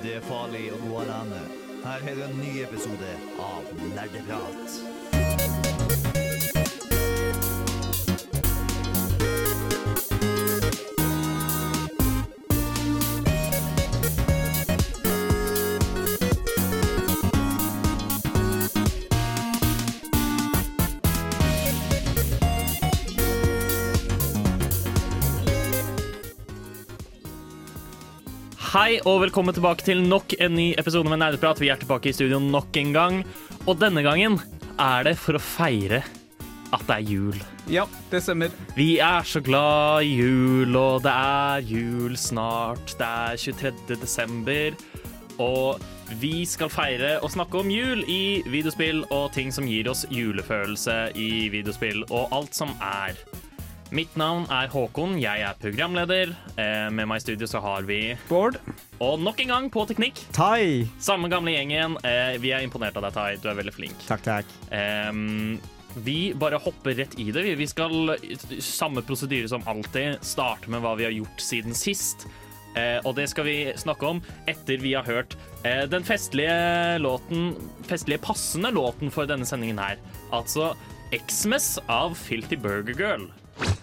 Det er farlig å gå alene. Her er en ny episode av Nerdeprat. Hei og velkommen tilbake til nok en ny episode med Nerdeprat. Vi er tilbake i studio nok en gang. Og denne gangen er det for å feire at det er jul. Ja, det stemmer. Vi er så glad i jul, og det er jul snart. Det er 23. desember, og vi skal feire og snakke om jul i videospill og ting som gir oss julefølelse i videospill, og alt som er. Mitt navn er Håkon, jeg er programleder. Eh, Med meg i studio så har vi Bård. Og nok en gang på teknikk. Tai! Samme gamle gjengen. Eh, Vi er imponert av deg, Tai. Du er veldig flink. Takk, takk. Ehm, vi bare hopper rett i det. Vi- skal samme prosedyre som alltid. Starte med hva vi har gjort siden sist. Eh, og det skal vi snakke om etter vi har hørt eh, den festlige låten Festlige passende låten for denne sendingen her. Altså Xmas av Filthy Burger Girl.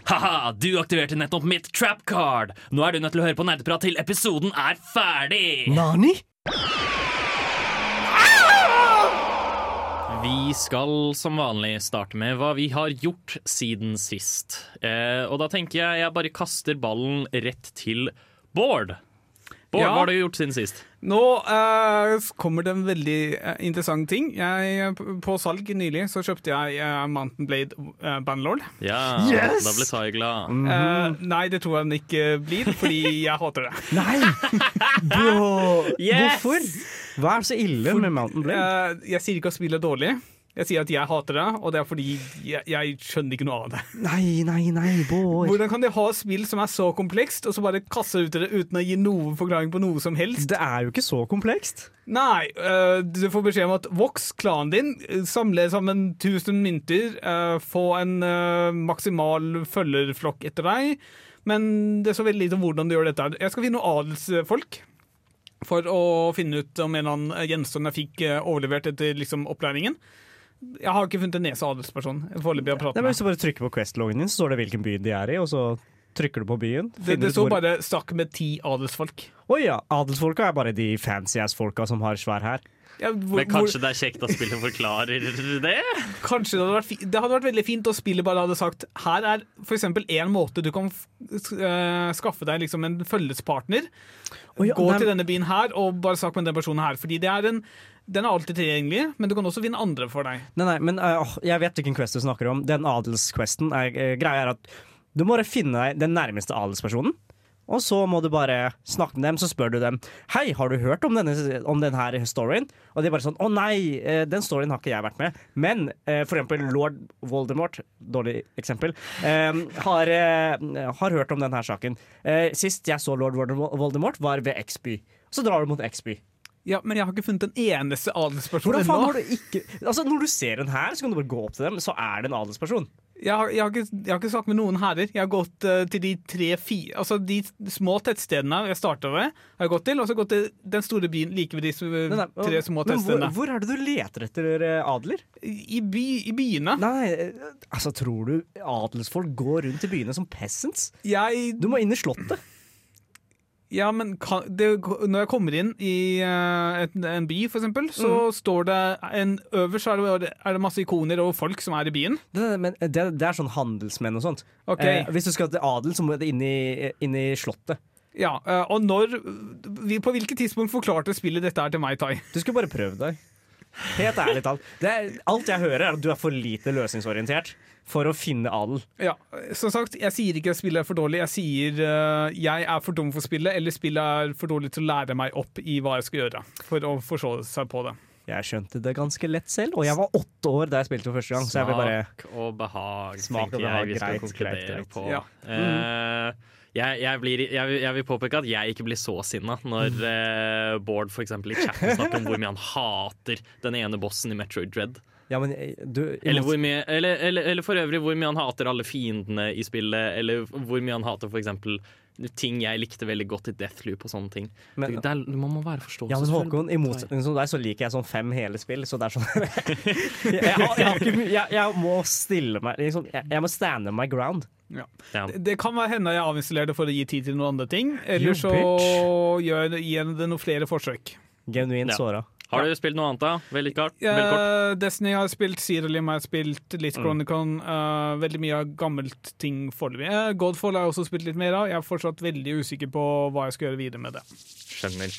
Haha, du aktiverte nettopp mitt trap card. Nå er du nødt til å høre på nerdeprat til episoden er ferdig. Nani? Vi skal som vanlig starte med hva vi har gjort siden sist. Eh, og da tenker jeg jeg bare kaster ballen rett til Bård. Bård, Ja. hva har du gjort siden sist? Nå eh, kommer det en veldig eh, interessant ting. Jeg, på salg nylig så kjøpte jeg eh, Mountain Blade uh, Banlord. Ja, Yes! da ble Tai glad. Eh, nei, det tror jeg den ikke blir, fordi jeg hater det. Nei! Bro, Yes! hvorfor? Hva er så ille med Mountain Blade? Eh, jeg sier ikke at spillet er dårlig. Jeg sier at jeg hater det, og det er fordi jeg, jeg skjønner ikke noe av det. Nei, nei, nei, boy. Hvordan kan de ha spill som er så komplekst, og så bare kaste ut det uten å gi noen forklaring på noe som helst? Det er jo ikke så komplekst. Nei, uh, du får beskjed om at Vox, klanen din, øh, samler sammen 1000 mynter, uh, få en uh, maksimal følgerflokk etter deg, men det er så veldig lite om hvordan du gjør dette. Jeg skal finne noen adelsfolk for å finne ut om en eller annen gjenstand jeg fikk overlevert etter liksom, opplæringen. Jeg har ikke funnet en nese adelsperson foreløpig å prate med. Hvis du bare trykker på Quest-loggen din, så står det hvilken by de er i, og så trykker du på byen. Det, det står hvor- bare stakk med ti adelsfolk. Å ja, adelsfolka er bare de fancy-ass-folka som har svær hær. Ja, hvor, Men kanskje det er kjekt at spillet forklarer det? Kanskje det hadde vært, fi det hadde vært veldig fint å spille bare hadde sagt Her er eksempel en måte du kan f eh, skaffe deg liksom en følgespartner. Oh, ja, Gå nei, til denne byen her og bare snakk med den personen her. Fordi det er en, den er alltid tilgjengelig, men du kan også finne andre for deg. Nei, nei, men uh, jeg vet hvilken quest du snakker om. Den adelsquesten er øh, greia er at du må bare finne deg den nærmeste adelspersonen. Og så må du bare snakke med dem, så spør du dem Hei, har du hørt om denne, om denne storyen. Og de er bare sånn Å nei, eh, den storyen har ikke jeg vært med. Men eh, for eksempel lord Voldemort, dårlig eksempel, eh, har, har hørt om denne saken. Sist jeg så lord Voldemort, var ved X-by. Så drar du mot X-by. Ja, Men jeg har ikke funnet en eneste adelsperson ennå. Altså Når du ser en her, så kan du bare gå opp til dem, så er det en adelsperson. Jeg har, jeg, har ikke, jeg har ikke snakket med noen herrer. Jeg har gått uh, til de tre-fire Altså de små tettstedene jeg starta ved, har jeg gått til. Og så gått til den store byen like ved de s- Nei, nei, tre små men hvor, hvor er det du leter etter eh, adler? I, by, I byene. Nei, eh, altså Tror du adelsfolk går rundt i byene som peasants? Jeg Du må inn i slottet. Ja, men kan, det, når jeg kommer inn i uh, et, en by, for eksempel, så Mm. står det en, Øverst er det, er det masse ikoner og folk som er i byen. Det, men det, det er sånn handelsmenn og sånt. Okay. Eh, hvis du skal til adel, så må du inn i, inn i slottet. Ja, uh, Og når vi, På hvilket tidspunkt forklarte spillet dette her til meg, Tai? Du skulle bare prøvd deg. Helt ærlig talt. Alt jeg hører, er at du er for lite løsningsorientert for å finne adel. Ja, Som sagt, jeg sier ikke at spillet er for dårlig. Jeg sier uh, jeg er for dum for spillet, eller spillet er for dårlig til å lære meg opp i hva jeg skal gjøre. For å forstå seg på det. Jeg skjønte det ganske lett selv, og jeg var åtte år da jeg spilte for første gang. Så jeg vil bare Smak og behag, Smak og tenker behag, jeg vi skal greit, konkludere greit, greit. på. Ja. Eh, jeg, jeg, blir, jeg, vil- jeg vil påpeke at jeg ikke blir så sinna når eh, Bård for eksempel i chatten snakker om hvor mye han hater den ene bossen i Metroid Dread. Ja, men eh, du Eller, hvor mye, eller, eller, eller for øvrig hvor mye han hater alle fiendene i spillet, eller hvor mye han hater for eksempel ting jeg likte veldig godt i Deathloop og sånne ting. Men- det, det er, man må være Ja, men. Håkon, i motsetning til deg så liker jeg sånn fem hele spill, så det er sånn jeg, jeg, har- jeg, jeg, jeg må stille meg liksom, jeg, jeg må stand my ground. Ja. Det kan være hende jeg avinstallerer det for å gi tid til noen andre ting, eller så gjør jeg det noen flere forsøk. Genuint Ja. såra. Har du spilt noe annet, da? Veldig kort. Veldig kort. Eh, Destiny har spilt, Zeralim har spilt, litt Mm. Chronicon. eh, veldig mye av gammelt ting foreløpig. Uh, Godfall har jeg også spilt litt mer av. Jeg er fortsatt veldig usikker på hva jeg skal gjøre videre med det. Skjønner.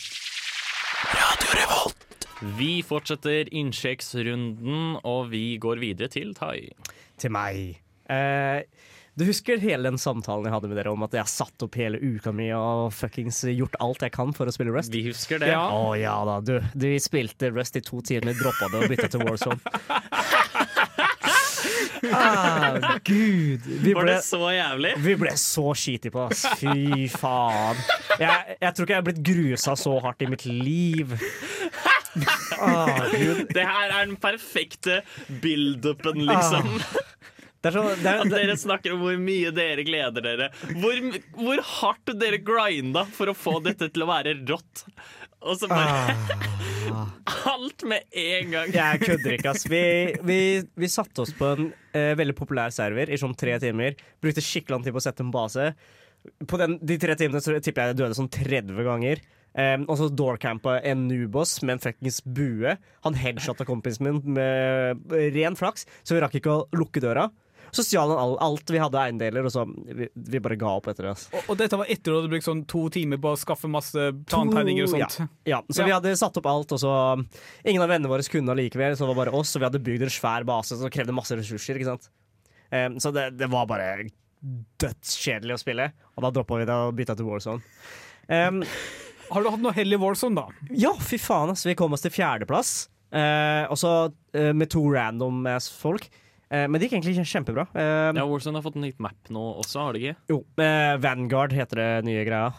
Radio Revolt. Vi fortsetter innsjekksrunden, og vi går videre til Tai. Til meg. Eh, du husker hele den samtalen jeg hadde med dere om at jeg har satt opp hele uka mi og fuckings gjort alt jeg kan for å spille Rust? Vi husker det. Ja. Oh, ja da, du. Du spilte Rust i to timer, droppa det og bytta til Warzone. ah, Gud. Vi Var ble, det så jævlig? vi ble så skiti på, ass. Fy faen. Jeg, jeg tror ikke jeg har blitt grusa så hardt i mitt liv. Ah, Gud. Det her er den perfekte build-upen, liksom. Er så, det er, At det, dere snakker om hvor mye dere gleder dere. Hvor, hvor hardt dere grinda for å få dette til å være rått. Og så bare Alt med en gang. Jeg kødder ikke, ass. Vi, vi, vi satte oss på en eh, veldig populær server i sånn tre timer. Brukte skikkelig lang tid på å sette en base. På den, de tre timene så tipper jeg jeg døde sånn 30 ganger. Um, og så doorcampa en nuboss med en fuckings bue. Han headshotta kompisen min med ren flaks, så vi rakk ikke å lukke døra. Så stjal han alt vi hadde eiendeler, og så vi, vi bare ga opp etter det. Altså. Og, og dette var etter du hadde brukt sånn to timer på å skaffe masse plantegninger og sånt. Ja, så Ja. vi hadde satt opp alt, og så Ingen av vennene våre kunne allikevel, så det var bare oss. Og vi hadde bygd en svær base som krevde masse ressurser. ikke sant? Um, så det, det var bare dødskjedelig å spille, og da droppa vi det og bytta til Warzone. Um, Har du hatt noe hell i Warzone, da? ja, fy faen, ass. Vi kom oss til fjerdeplass. Uh, og så uh, med to random ass folk. Eh, men det gikk egentlig kjempebra. Eh, Ja, Warzone har fått en nytt map nå også, har det ikke? Jo, eh, Vanguard heter det nye greia.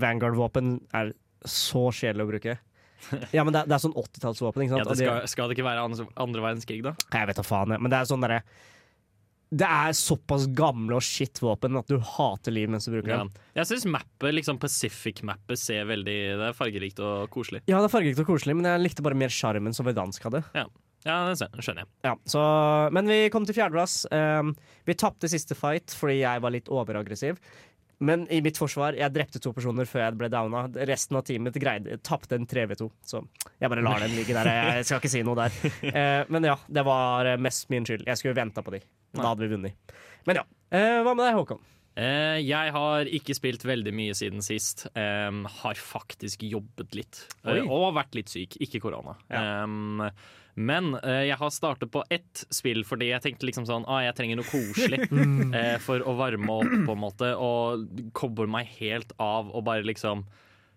Vanguard-våpen er så kjedelig å bruke. Ja, men det, er- det er sånn 80-tallsvåpen. ikke sant? Ja, det skal, skal det ikke være andre, andre verdenskrig, da? Jeg vet da faen, men det er sånn derre Det er såpass gamle og shit våpen at du hater liv mens du bruker Ja. dem. Jeg syns mappet, liksom Pacific-mappet ser veldig Det er fargerikt og koselig. Ja, det er fargerikt og koselig, men jeg likte bare mer sjarmen som Verdansk hadde. Ja, det skjønner jeg. Ja, så, men vi kom til fjerdeplass. Um, vi tapte siste fight fordi jeg var litt overaggressiv. Men i mitt forsvar, jeg drepte to personer før jeg ble downa. Resten av teamet greide, tapte en 3v2, så jeg bare lar den ligge der. Jeg skal ikke si noe der. Uh, men ja, det var mest min skyld. Jeg skulle venta på de. Da hadde vi vunnet. Men ja. Uh, hva med deg, Håkon? Uh, jeg har ikke spilt veldig mye siden sist. Um, har faktisk jobbet litt. Eh, og vært litt syk. Ikke korona. Em, men eh, jeg har startet på ett spill fordi jeg tenkte liksom sånn ah, Jeg trenger noe koselig eh, for å varme opp, på en måte, og koble meg helt av og bare liksom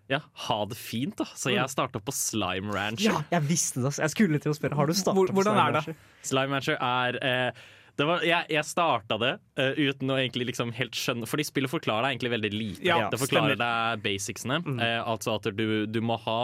ja, ha det fint, da. Så jeg har starta på Slime Rancher. jeg visste det. Jeg skulle til å spørre. Har du starta Hvor- hvordan er det? Slime Rancher er eh, det var, jeg, jeg starta det uh, uten å egentlig liksom helt skjønne Fordi spillet forklarer deg egentlig veldig lite. Ja, det forklarer stemmer. deg basicsene. eh, altså at du, du må ha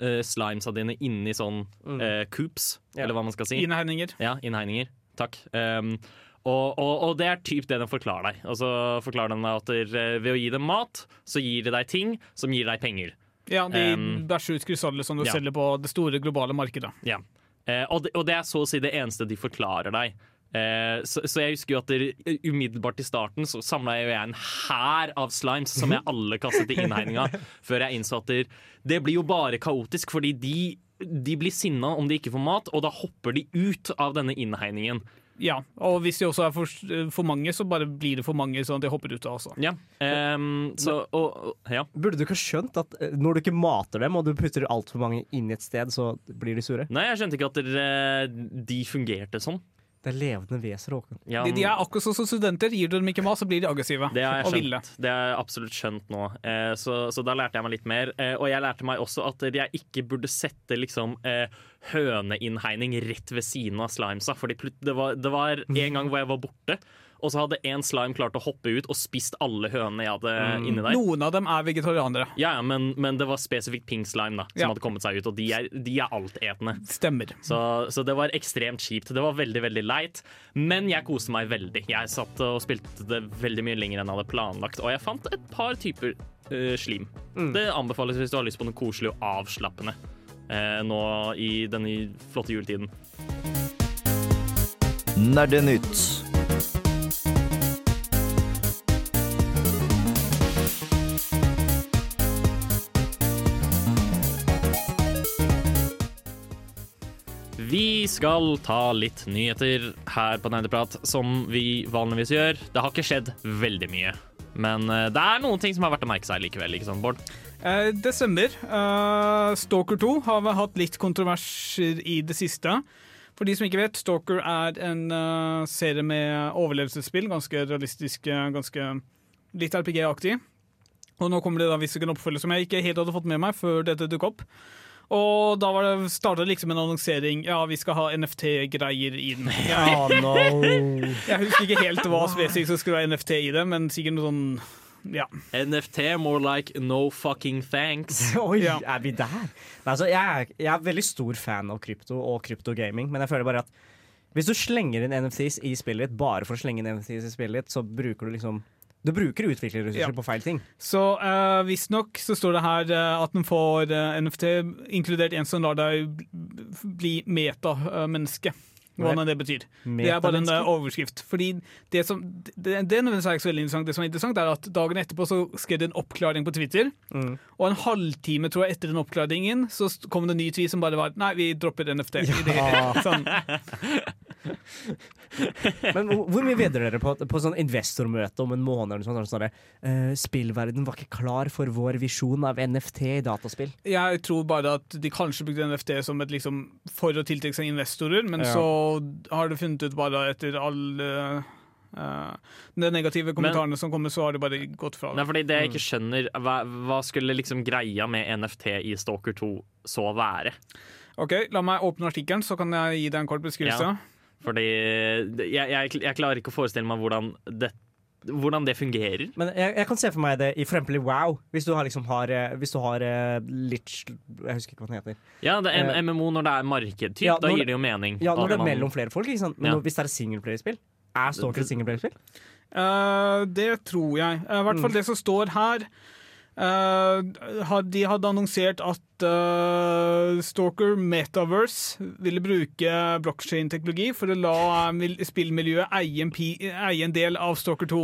eh, slimesa dine inni sånn uh, coops, Ja. eller hva man skal si. Innhegninger. Ja, innhegninger. Takk. Um, og, og, og det er typ det den forklarer deg. Og så forklarer den deg at der, ved å gi dem mat, så gir de deg ting som gir deg penger. Ja, de Um, bæsjer ut krystaller som du ja. selger på det store globale markedet. Ja. Uh, og, det, og det er så å si det eneste de forklarer deg. Eh, så, så jeg husker jo at det, umiddelbart i starten så samla jeg en hær av slimes som jeg alle kastet i innhegninga, før jeg innså at det, blir jo bare kaotisk, fordi de, de blir sinna om de ikke får mat, og da hopper de ut av denne innhegningen. Ja, og hvis de også er for, for mange, så bare blir det for mange, sånn at de hopper ut av også. Ja. Um, så, og, og, ja. Burde du ikke ha skjønt at eh, når du ikke mater dem, og du putter altfor mange inn i et sted, så blir de sure? Nei, jeg skjønte ikke at de fungerte sånn. Det er levende veser, Håkon. Ja, De, de er akkurat sånn som studenter. Gir du dem ikke mat, så blir de aggressive Det har og jeg ville. skjønt. Det har jeg absolutt skjønt nå. Eh, så, så da lærte jeg meg litt mer. Eh, og jeg lærte meg også at jeg ikke burde sette liksom eh, høneinnhegning rett ved siden av slimesa. Fordi det var, det var en gang hvor jeg var borte, og så hadde én slime klart å hoppe ut og spist alle hønene jeg hadde inni der. Noen av dem er vegetarianere. Ja, ja, men, men det var spesifikt pink slime da, som Ja. hadde kommet seg ut, og de er, de er altetende. Stemmer. Så, så det var ekstremt kjipt. Det var veldig veldig leit, men jeg koste meg veldig. Jeg satt og spilte det veldig mye lenger enn jeg hadde planlagt, og jeg fant et par typer uh, slim. Det anbefales hvis du har lyst på noe koselig og avslappende eh, nå i denne flotte juletiden. Nerdenytt. Skal ta litt nyheter her på Nerdeprat, som vi vanligvis gjør. Det har ikke skjedd veldig mye, men eh, det er noen ting som er verdt å merke seg likevel. ikke sant, Bård? Eh, det stemmer. Eh, Stalker 2 har vel hatt litt kontroverser i det siste. For de som ikke vet, Stalker er en uh, serie med overlevelsesspill. Ganske realistisk, ganske litt RPG-aktig. Og nå kommer det da visstnok en oppfølger som jeg ikke helt hadde fått med meg før dette dukket opp. Og da var det, startet liksom en annonsering. Ja, vi skal ha NFT-greier i den. Oh, no. jeg husker ikke helt hva spesifikt som skulle være NFT i det, men sikkert noe sånn Ja. NFT, more like no fucking thanks. Oi, Ja. er vi der? Nei, altså, jeg, er, jeg er veldig stor fan av krypto og kryptogaming, men jeg føler bare at hvis du slenger inn NFTs i spillet ditt bare for å slenge inn NFTs i spillet ditt, så bruker du liksom Du bruker utviklerressurser Ja. på feil ting. Så uh, visstnok så står det her eh, at den får uh, NFT, inkludert en som lar deg bli metamenneske. Hva nå det betyr. Det er bare en eh, overskrift. Fordi det som det, det er ikke så veldig interessant. Det som er interessant, er at dagen etterpå så skrev det en oppklaring på Twitter. Mm. Og en halvtime tror jeg etter den oppklaringen så kom det en ny tweet som bare var Nei, vi dropper NFT. Det, sånn. Men hvor, mye vedder dere på, på sånn investormøte om en måned? Eller sånn, sånn, uh, spillverden var ikke klar for vår visjon av NFT i dataspill. Jeg tror bare at de kanskje brukte NFT som et liksom for å tiltrekke seg investorer, men Ja. så har de funnet ut bare etter alle Uh, de negative kommentarene som kommer, så har de bare gått fra Det det. er fordi det jeg ikke skjønner, hva, hva skulle liksom greia med NFT i Stalker 2 så være? Ok, La meg åpne artikkelen, så kan jeg gi deg en kort beskrivelse. Ja. Fordi jeg, jeg, jeg klarer ikke å forestille meg hvordan det, hvordan det fungerer. Men jeg, jeg kan se for meg det i for eksempel i WoW. Hvis du har, liksom har, eh, hvis du har eh, litt Jeg husker ikke hva den heter. Ja, det er en MMO når det er markedtyp. ja, da gir det jo mening. Ja, Når det er man- mellom flere folk, ikke sant? men Ja. når- hvis det er et singleplayerspill. Er Stalker et singelplayerspill? Uh, det tror jeg. Eh, I hvert fall det som står her. Eh, de hadde annonsert at eh, Stalker Metaverse ville bruke blockchain-teknologi for å la spillmiljøet eie en, del av Stalker 2.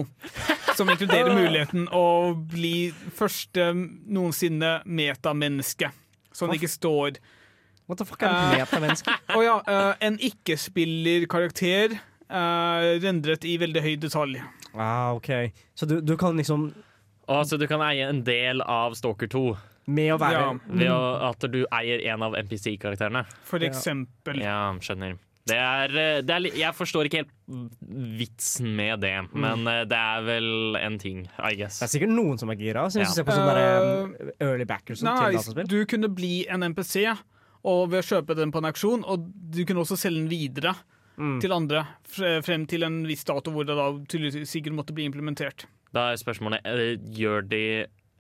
Som inkluderer muligheten å bli første noensinne metamenneske. Sånn det ikke står What the fuck er et metamenneske? Og ja, uh, en ikke-spillerkarakter uh, rendret i veldig høy detalj. Ah, ok. Så du, du kan liksom Å, så du kan eie en del av Stalker 2 Med å være Ja. ved å, at du eier en av NPC-karakterene. For eksempel. Ja, skjønner. Det er, eh, det er, jeg forstår ikke helt vitsen med det, men eh, det er vel en ting, I guess. Det er sikkert noen som er gira. Så hvis Ja. du ser på sånne der, um, early backers til Nei, dataspill. du kunne bli en NPC og ved å kjøpe den på en auksjon, og du kunne også selge den videre Mm. til andre frem til en viss dato hvor det da sikkert måtte bli implementert. Da er spørsmålet eh, Gjør de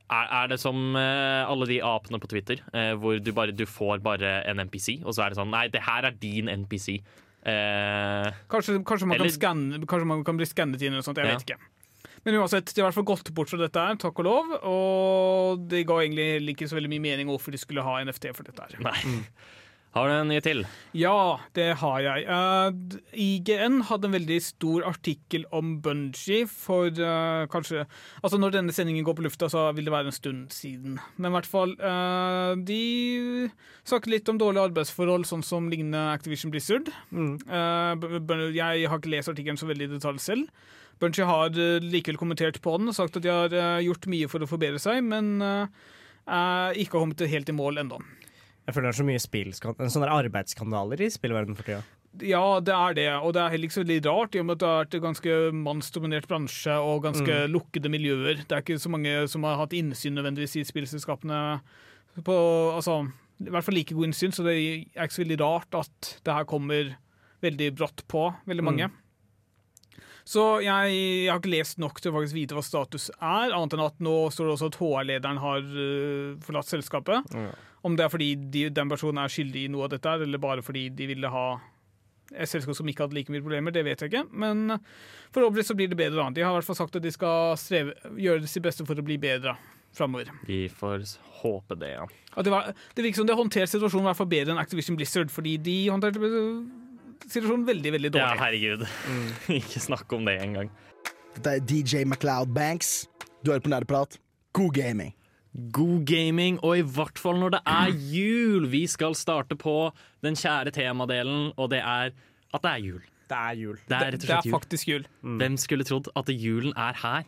er, er det som uh, alle de apene på Twitter, uh, hvor du bare du får bare en NPC, og så er det sånn Nei, det her er din NPC. Uh, Kanskje, kanskje, man, Eller- kan skanne, kanskje man kan bli skannet inn eller noe sånt, jeg Ja. vet ikke. Men uansett, de har i hvert fall gått bort fra dette her, takk og lov. Og det ga egentlig ikke så veldig mye mening hvorfor de skulle ha NFT for dette her. nei. Har du en ny til? Ja, det har jeg. Uh, IGN hadde en veldig stor artikkel om Bungie for uh, kanskje Altså når denne sendingen går på lufta, så vil det være en stund siden. Men i hvert fall uh, De snakket litt om dårlige arbeidsforhold, sånn som lignende Activision Blizzard. Mm. Eh, jeg har ikke lest artikkelen så veldig i detalj selv. Bungie har eh, likevel kommentert på den og sagt at de har eh, gjort mye for å forbedre seg, men eh, eh, ikke har kommet helt i mål ennå. Jeg føler det er så mye spill, sånne arbeidsskandaler i spillverdenen for tida. Ja, det er det, og det er heller ikke så veldig rart, i og med at det har vært en ganske mannsdominert bransje og ganske lukkede miljøer. Det er ikke så mange som har hatt innsyn nødvendigvis i spillselskapene. På, altså, I hvert fall like god innsyn, så det er ikke så veldig rart at det her kommer veldig brått på veldig mange. Så jeg, jeg har ikke lest nok til å faktisk vite hva status er, annet enn at nå står det også at HR-lederen har uh, forlatt selskapet. Om det er fordi de, den personen er skyldig i noe av dette, eller bare fordi de ville ha et selskap som ikke hadde like mye problemer, det vet jeg ikke. Men forhåpentligvis så blir det bedre. De har i hvert fall sagt at de skal streve, gjøre sitt beste for å bli bedre framover. Vi får håpe det, ja. At det, var, det virker som det håndterer situasjonen i hvert fall bedre enn Activision Blizzard, fordi de håndterte situasjonen veldig, veldig dårlig. Ja, herregud. herregud. Ikke snakk om det engang. Dette er DJ MacLeod Banks. Du hører på Nerdeprat. God gaming. God gaming, og i hvert fall når det er jul. Vi skal starte på den kjære temadelen, og det er at det er jul. Det er jul. Det er rett og Det er faktisk jul. Hvem skulle trodd at julen er her?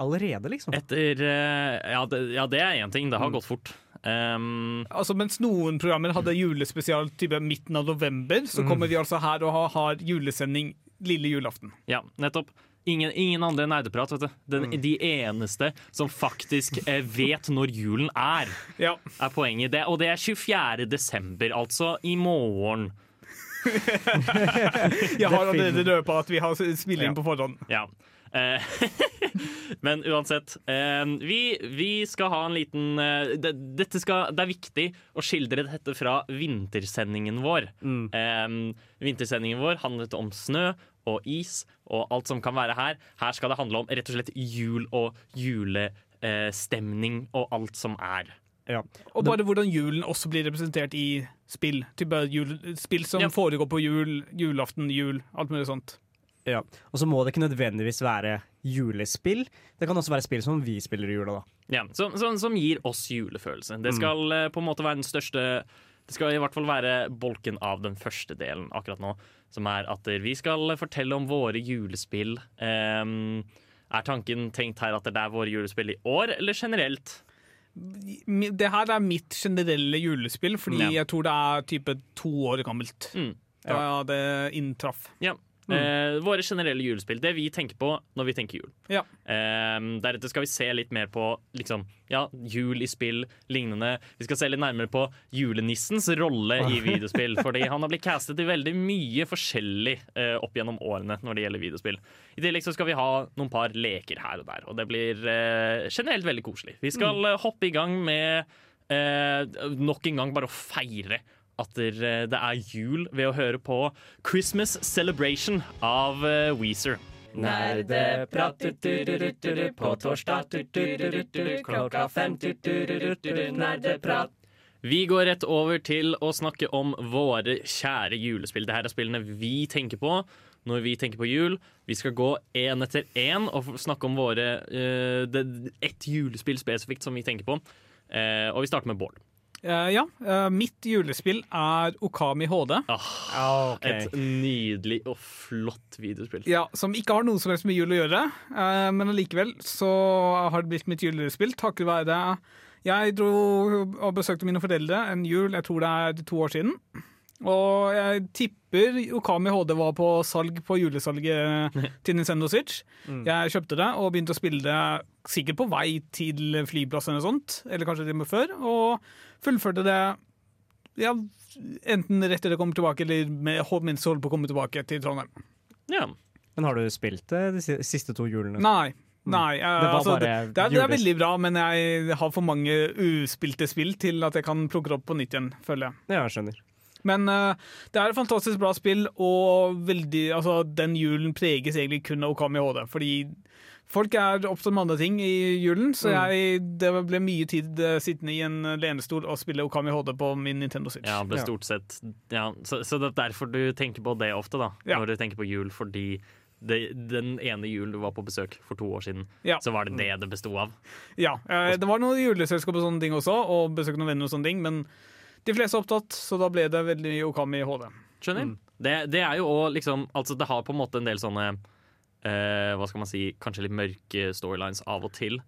Allerede, liksom. Etter eh, Ja, det, ja, det er én ting. Det har gått fort. Um, Altså, mens noen programmer hadde julespesial type midten av november, så kommer vi altså her og har, har julesending lille julaften. ja, nettopp. Ingen, ingen andre nerdeprat, vet du. Den, De eneste som faktisk eh, vet når julen er, Ja. er poenget. Det, og det er 24. desember, altså i morgen. Jeg har allerede røpa at vi har spilling på forhånd. Ja. Eh, Men uansett, eh, vi, vi skal ha en liten eh, det, dette skal, det er viktig å skildre dette fra vintersendingen vår. Mm. vintersendingen vår handlet om snø og is og alt som kan være her. Her skal det handle om rett og slett jul og julestemning og alt som er. Ja. Og bare hvordan julen også blir representert i spill. Type jul, spill som Ja. foregår på jul, julaften, jul, alt mulig sånt. Ja. Og så må det ikke nødvendigvis være julespill. Det kan også være spill som vi spiller i jula, da. Ja, som, som, som gir oss julefølelse. Det skal mm. på en måte være den største Det skal i hvert fall være bolken av den første delen akkurat nå. Som er at vi skal fortelle om våre julespill. Um, er tanken tenkt her at det er våre julespill i år, eller generelt? Det her er mitt generelle julespill, fordi Ja. jeg tror det er type to år gammelt. Mm. Da det inntraff. Ja. Eh, våre generelle julespill. Det vi tenker på når vi tenker jul. Ja. Eh, deretter skal vi se litt mer på liksom, ja, jul i spill, lignende. Vi skal se litt nærmere på julenissens rolle i videospill. Fordi han har blitt castet i veldig mye forskjellig eh, opp gjennom årene når det gjelder videospill. I tillegg så skal vi ha noen par leker her og der, og det blir eh, generelt veldig koselig. Vi skal mm. hoppe i gang med eh, nok en gang bare å feire at det er jul ved å høre på Christmas Celebration av eh, Weezer. Nerdeprat på torsdag klokka fem. Nerdeprat. Vi går rett over til å snakke om våre kjære julespill. Dette er spillene vi tenker på når vi tenker på jul. Vi skal gå én etter én og snakke om våre uh, ett julespill spesifikt som vi tenker på. Uh, og vi starter med Bård. Eh, ja, Uh, mitt julespill er Okami HD. Ah, Et nydelig og flott videospill. Ja, Som ikke har noe som helst med jul å gjøre, uh, men allikevel så har det blitt mitt julespill takket være Jeg dro og besøkte mine foreldre en jul, jeg tror det er to år siden. Og jeg tipper Okami HD var på salg på julesalget til Nintendo Switch. Jeg kjøpte det og begynte å spille det sikkert på vei til flyplassen eller sånt, eller kanskje til og med før, og fullførte det ja, enten rett til det kom tilbake, eller med, minst holdt på å komme tilbake til Trondheim. Ja. Men har du spilt det de siste to julene? Nei. Nei, jeg, det, altså, det, det, er, det er veldig bra, men jeg har for mange uspilte spill til at jeg kan plukke det opp på nytt igjen, føler jeg. Ja, jeg skjønner. Men uh, det er et fantastisk bra spill, og veldig, altså, den julen preges egentlig kun av Okami HD. Fordi folk er opptatt med andre ting i julen, så jeg, det ble mye tid eh, sittende i en lenestol og spille Okami HD på min Nintendo Switch. Ja, det stort sett ja, så, så det er derfor du tenker på det ofte, da. Ja. Når du tenker på jul, fordi det, den ene julen du var på besøk for to år siden, Ja. så var det det det besto av. Ja, eh, det var noen juleselskap og sånne ting også, og besøk noen venner og sånne ting, men de fleste er opptatt, så da ble det veldig mye Okami HD. Skjønner? Det, det er jo òg liksom Altså, det har på en måte en del sånne eh, Hva skal man si Kanskje litt mørke storylines av og til.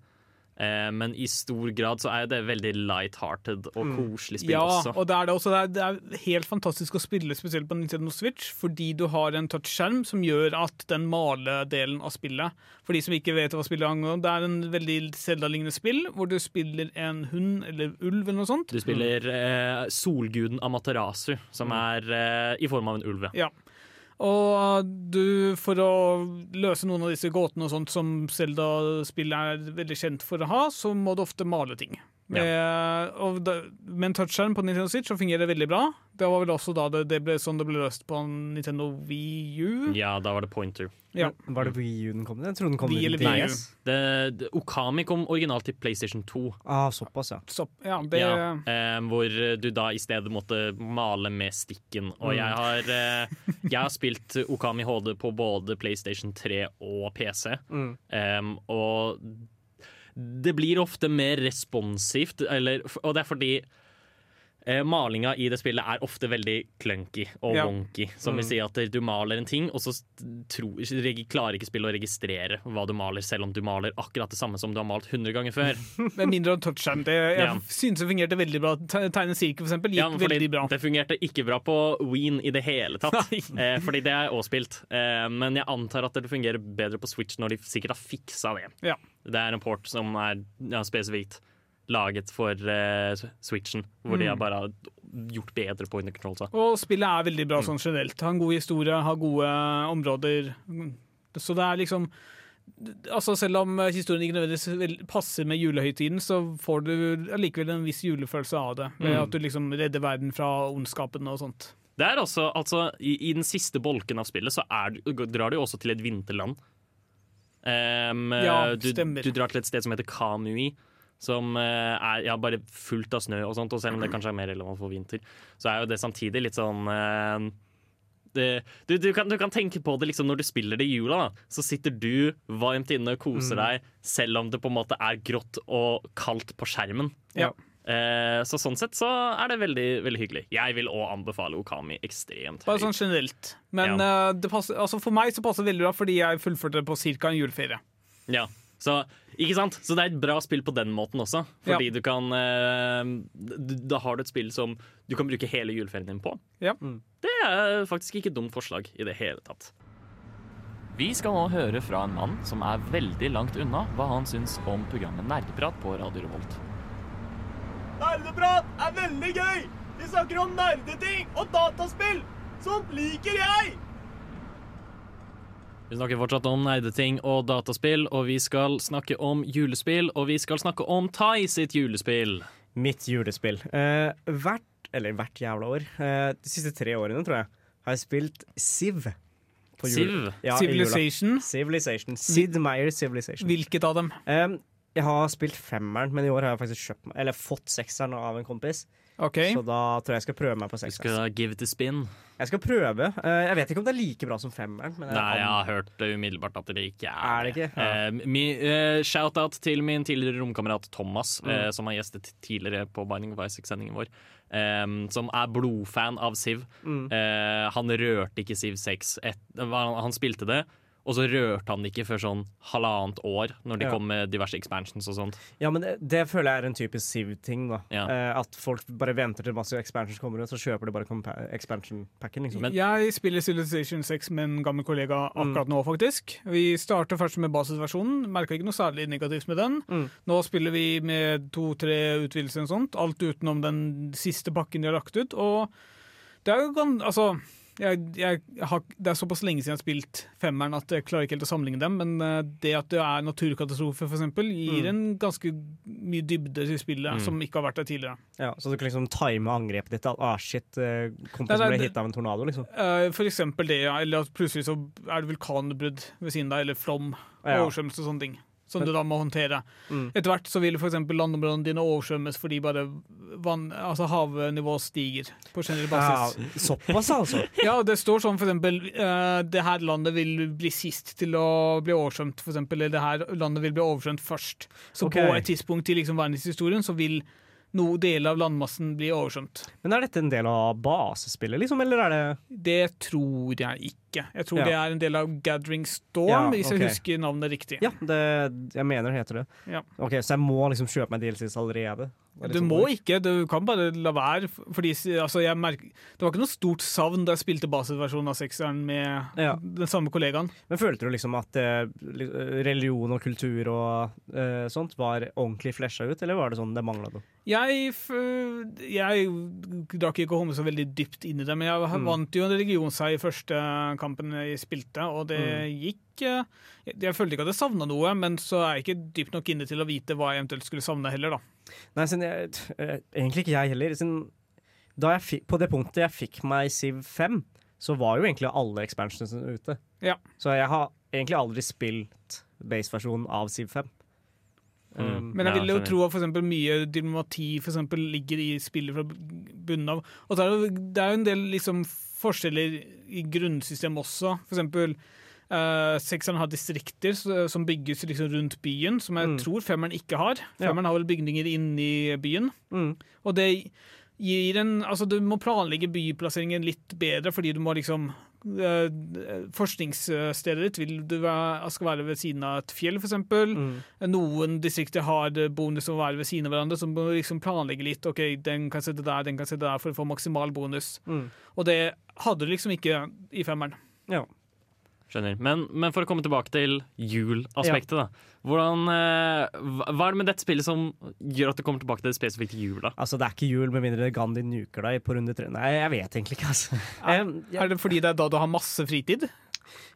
Eh, men i stor grad så er det veldig light-hearted og koselig spill Ja, også. og det er det også. Det er, det er helt fantastisk å spille spesielt på Nintendo Switch, fordi du har en touchskjerm som gjør at den maledelen av spillet For de som ikke vet hva spillet angår, det er en veldig Zelda-lignende spill hvor du spiller en hund eller ulv eller noe sånt. Du spiller eh, solguden Amaterasu, som er eh, i form av en ulv. ja. Og du, for å løse noen av disse gåtene og sånt som Zelda-spillet er veldig kjent for å ha, så må du ofte male ting. Med, og da, med en touchskjerm på Nintendo Switch så fungerer det veldig bra. Det var vel også da det, det ble sånn det ble løst på Nintendo Wii U. Ja, da var det pointer. Ja. Var det Wii U den kom? Jeg trodde den kom Wii til Wii U. DS. Det, det, Okami kom originalt til PlayStation 2. Ah, såpass, ja. Så, ja, det, Ja, eh, hvor du da i stedet måtte male med stikken. Og jeg har, eh, jeg har spilt Okami HD på både PlayStation 3 og PC. Mm. Em, og det blir ofte mer responsivt, eller, og det er fordi eh, malinga i det spillet er ofte veldig clunky og Ja. wonky. Som vil si at du maler en ting, og så tro, klarer ikke spillet å registrere hva du maler, selv om du maler akkurat det samme som du har malt 100 ganger før. med mindre av touchskjerm. Det, jeg Ja. synes det fungerte veldig bra. Te- Tegne sirkel, for eksempel, gikk Ja, veldig bra. Det fungerte ikke bra på Ween i det hele tatt. Eh, fordi det er også spilt. Eh, men jeg antar at det fungerer bedre på Switch når de sikkert har fiksa det. Ja. Det er en port som er spesifikt laget for uh, Switchen, hvor de har bare gjort bedre på under control. Så. Og spillet er veldig Mm. bra sånn generelt. Har en god historie, har gode områder. Så det er liksom Altså Selv om historien ikke nødvendigvis passer med julehøytiden, så får du allikevel en viss julefølelse av det. Ved Mm. at du liksom redder verden fra ondskapen og sånt. Det er også, altså, i, I den siste bolken av spillet så er, drar du også til et vinterland. Um, Ja, du, stemmer. du drar til et sted som heter Kamui. Som eh, er ja, bare fullt av snø og sånt. Og selv om det kanskje er mer relevant for vinter, så er jo det samtidig litt sånn eh, det, du, du, kan, du kan tenke på det liksom når du spiller det i jula. Da. Så sitter du varmt inne og koser deg, selv om det på en måte er grått og kaldt på skjermen. Ja. Eh, så sånn sett så er det veldig, veldig hyggelig. Jeg vil òg anbefale Okami ekstremt høyt. Bare sånn generelt. Men eh, det passer, altså for meg så passer det veldig bra, fordi jeg fullførte det på ca. en juleferie. Ja, så, ikke sant? så det er et bra spill på den måten også. Fordi Ja. du kan eh, Da har du et spill som du kan bruke hele juleferien din på. Ja. Det er faktisk ikke et dumt forslag i det hele tatt. Vi skal nå høre fra en mann som er veldig langt unna hva han syns om programmet Nerdeprat på Radio Revolt. Nerdeprat er veldig gøy! Vi snakker om nerdeting og dataspill! Sånt liker jeg! Vi snakker fortsatt om nerdeting og dataspill, og vi skal snakke om julespill, og vi skal snakke om Tai sitt julespill. Mitt julespill. Eh, hvert, eller hvert jævla år, eh, de siste tre årene, tror jeg, har jeg spilt Siv. på jul- Civ? Ja. Civilization. Civilization. Sid Meier Civilization. Hvilket av dem? Um, jeg har spilt femmeren, men i år har jeg faktisk kjøpt eller fått sekseren av en kompis. OK. Så da tror jeg jeg skal prøve meg på Du skal give it a spin. Jeg skal prøve. Eh, jeg vet ikke om det er like bra som femmeren. Men Nei, jeg har hørt det umiddelbart at det ikke er Er det ikke? Ja. Uh, Shout-out til min tidligere romkamerat Thomas, Mm. uh, som har gjestet tidligere på Binding of Isaac-sendingen vår. Um, som er blodfan av Siv. Mm. Uh, han rørte ikke Siv 6. Et, han, han spilte det, og så rørte han det ikke før sånn halvannet år, når de Ja. kom med diverse expansions og sånt. Ja, men det, det føler jeg er en typisk Siv-ting, da Ja. Eh, At folk bare venter til masse expansions kommer ut, så kjøper de bare expansion-packen. Liksom. Men- jeg spiller Civilization 6 med en gammel kollega Mm. akkurat nå, faktisk. Vi starter først med basisversjonen. Merka ikke noe særlig negativt med den. Mm. Nå spiller vi med to-tre utvidelser og sånt. Alt utenom den siste pakken de har lagt ut. Og det er jo ganske Altså jeg, jeg har, det er såpass lenge siden jeg har spilt femmeren at jeg klarer ikke helt å sammenligne dem, men eh, det at det er naturkatastrofe eksempel, gir Mm. en ganske mye dybde til spillet, Mm. som ikke har vært der tidligere. Ja, så du kan liksom time angrepet ditt. At, ah, shit, eh, kompisen ble det- hit av en tornado, liksom. Eh, For eksempel det, ja. Eller at plutselig så er det vulkanutbrudd ved siden av deg, eller flom, Ja. oversvømmelse og sånne ting. Som du da må håndtere. Mm. Etter hvert så vil eksempel landområdene dine oversvømmes fordi bare vann, altså havnivået stiger på generell Ja, basis. såpass, altså. Ja, det står sånn for eksempel eh, det her landet vil bli sist til å bli oversvømt, eksempel. Eller det her landet vil bli oversvømt først. Så okay. på et tidspunkt i liksom verdenshistorien så vil noe del av landmassen blir oversvømt. Men er dette en del av basespillet, liksom, eller er det Det tror jeg ikke. Jeg tror Ja. det er en del av Gathering Storm, Ja, hvis jeg husker navnet riktig. Ja, det, jeg mener det heter det. Ja. Ok, Så jeg må liksom kjøpe meg DLCs allerede? Du må ikke, du kan bare la være. Fordi altså, jeg merk, Det var ikke noe stort savn da jeg spilte basisversjonen av sekseren med Ja. den samme kollegaen. Men følte du liksom at eh, religion og kultur og eh, sånt var ordentlig flesja ut, eller var det sånn det mangla noe? Jeg, jeg drakk ikke komme så veldig dypt inn i det, men jeg Mm. vant jo en religionsseier i første kampen jeg spilte, og det Mm. gikk jeg, Jeg følte ikke at jeg savna noe, men så er jeg ikke dypt nok inne til å vite hva jeg eventuelt skulle savne heller, da. Nei, siden jeg, eh, egentlig ikke jeg heller. Siden da jeg fikk, på det punktet jeg fikk meg Civ 5, så var jo egentlig alle expansionsene ute. Ja. Så jeg har egentlig aldri spilt base-versjonen av Civ 5. Mm. Um, Men jeg vil jo tro at for eksempel mye diplomati for eksempel, ligger i spillet fra bunnen av. Og så er det, det er jo en del liksom, forskjeller i grunnsystemet også. For eksempel uh, sekseren har distrikter som bygges liksom, rundt byen, som jeg Mm. tror femmeren ikke har. Ja. Femmeren har vel bygninger inni byen. mm. Og det gir en Altså, du må planlegge byplasseringen litt bedre, fordi du må liksom uh, Forskningsstedet ditt vil du være, skal være ved siden av et fjell, f.eks. Mm. Noen distrikter har bonus å være ved siden av hverandre, så du må liksom planlegge litt. OK, den kan sitte der, den kan sitte der, for å få maksimal bonus. Mm. Og det hadde du liksom ikke i femmeren. Ja. Skjønner. Men, men for å komme tilbake til jul-aspektet, da. Hvordan, eh, hva er det med dette spillet som gjør at du kommer tilbake til det spesifikt jula? Altså, det er ikke jul med mindre Gandhi nuker deg på runde tre. Nei, jeg vet egentlig ikke, altså. Er, Er det fordi det er da du har masse fritid?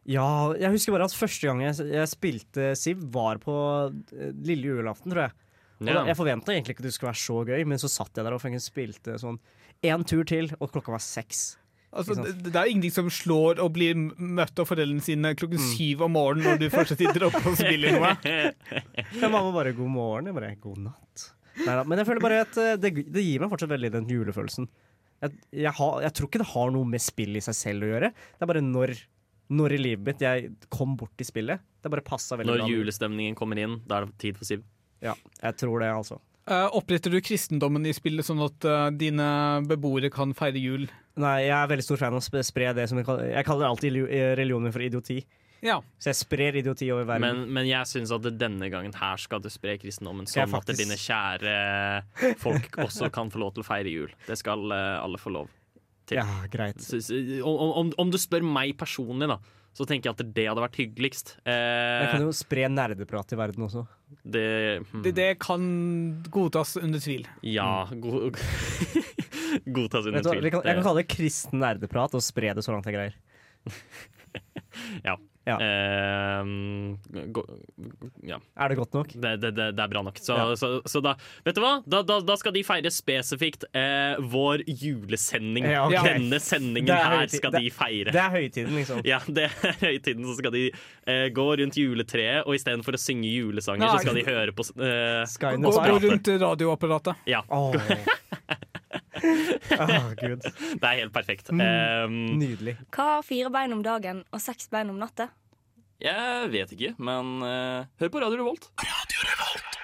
ja, jeg husker bare at første gang jeg, jeg spilte Siv, var på eh, lille julaften, tror jeg. Og da, jeg forventa egentlig ikke at det skulle være så gøy, men så satt jeg der og spilte sånn én tur til, og klokka var seks. Altså, det, det er ingenting som slår å bli møtt av foreldrene sine klokken syv om morgenen når du først sitter oppe og spiller noe. Ja, mamma bare 'god morgen', jeg bare 'god natt'. Neida, men jeg føler bare at eh, det, det gir meg fortsatt veldig den julefølelsen. Jeg, jeg, har, jeg tror ikke det har noe med spill i seg selv å gjøre. Det er bare når, når i livet mitt jeg kom bort i spillet. Det bare passa veldig Når julestemningen kommer inn, da er det tid for Siv. Ja, jeg tror det, altså. Eh, oppretter du kristendommen i spillet sånn at eh, dine beboere kan feire jul? Nei, jeg er veldig stor fan av å spre det som jeg kaller Jeg kaller alltid eh, religionen for idioti. Ja. Så jeg sprer idioti over verden. Men, men jeg syns at denne gangen her skal du spre kristendommen, sånn faktisk... at dine kjære folk også kan få lov til å feire jul. Det skal alle få lov til. ja, greit. Så- så- Om, om, om du spør meg personlig, da, så tenker jeg at det hadde vært hyggeligst. Jeg kan Eh, jo spre nerdeprat i verden også. det, hmm, Det, det kan godtas under tvil. Ja, go godtas under du, tvil. kan, jeg kan kalle det kristen nerdeprat og spre det så langt jeg greier. ja. Ja. Eh, go, ja. Er det godt nok? Det, det, det, det er bra nok. Så, Ja. så, så da Vet du hva? Da, da, da skal de feire spesifikt eh, vår julesending. Ja, okay. Denne sendingen er her skal det- de feire. Det er høytiden, liksom. Ja, det er høytiden. Så skal de eh, gå rundt juletreet, og istedenfor å synge julesanger, Nei. så skal de høre på eh, Gå, gå rundt radioapparatet. Ja, Åh. Åh, Gud. det er helt perfekt. Mm. Um, Nydelig. Hva har fire bein om dagen og seks bein om natta? jeg vet ikke, men uh, hør på Radio Revolt. Radio Revolt.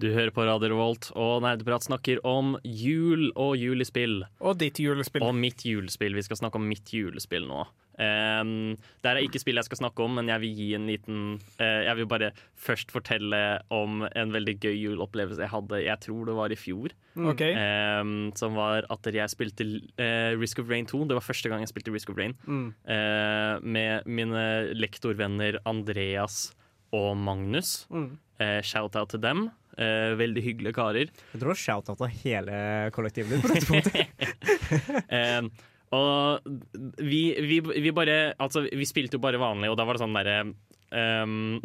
Du hører på Radio Revolt, og Nerdeprat snakker om jul og julespill. Og ditt julespill. Og mitt julespill. Vi skal snakke om mitt julespill nå. Um, det er ikke spill jeg skal snakke om, men jeg vil gi en liten uh, Jeg vil bare først fortelle om en veldig gøy juleopplevelse jeg hadde, jeg tror det var i fjor. Ok. Um, som var at jeg spilte uh, Risk of Rain 2. Det var første gang jeg spilte Risk of Rain. Mm. Uh, med mine lektorvenner Andreas og Magnus. Mm. Eh, Shout-out til dem. Eh, veldig hyggelige karer. Jeg tror du shout-out av hele kollektivet ditt på dette punktet. Eh, og vi, vi, vi bare Altså, vi spilte jo bare vanlig, og da var det sånn derre ehm,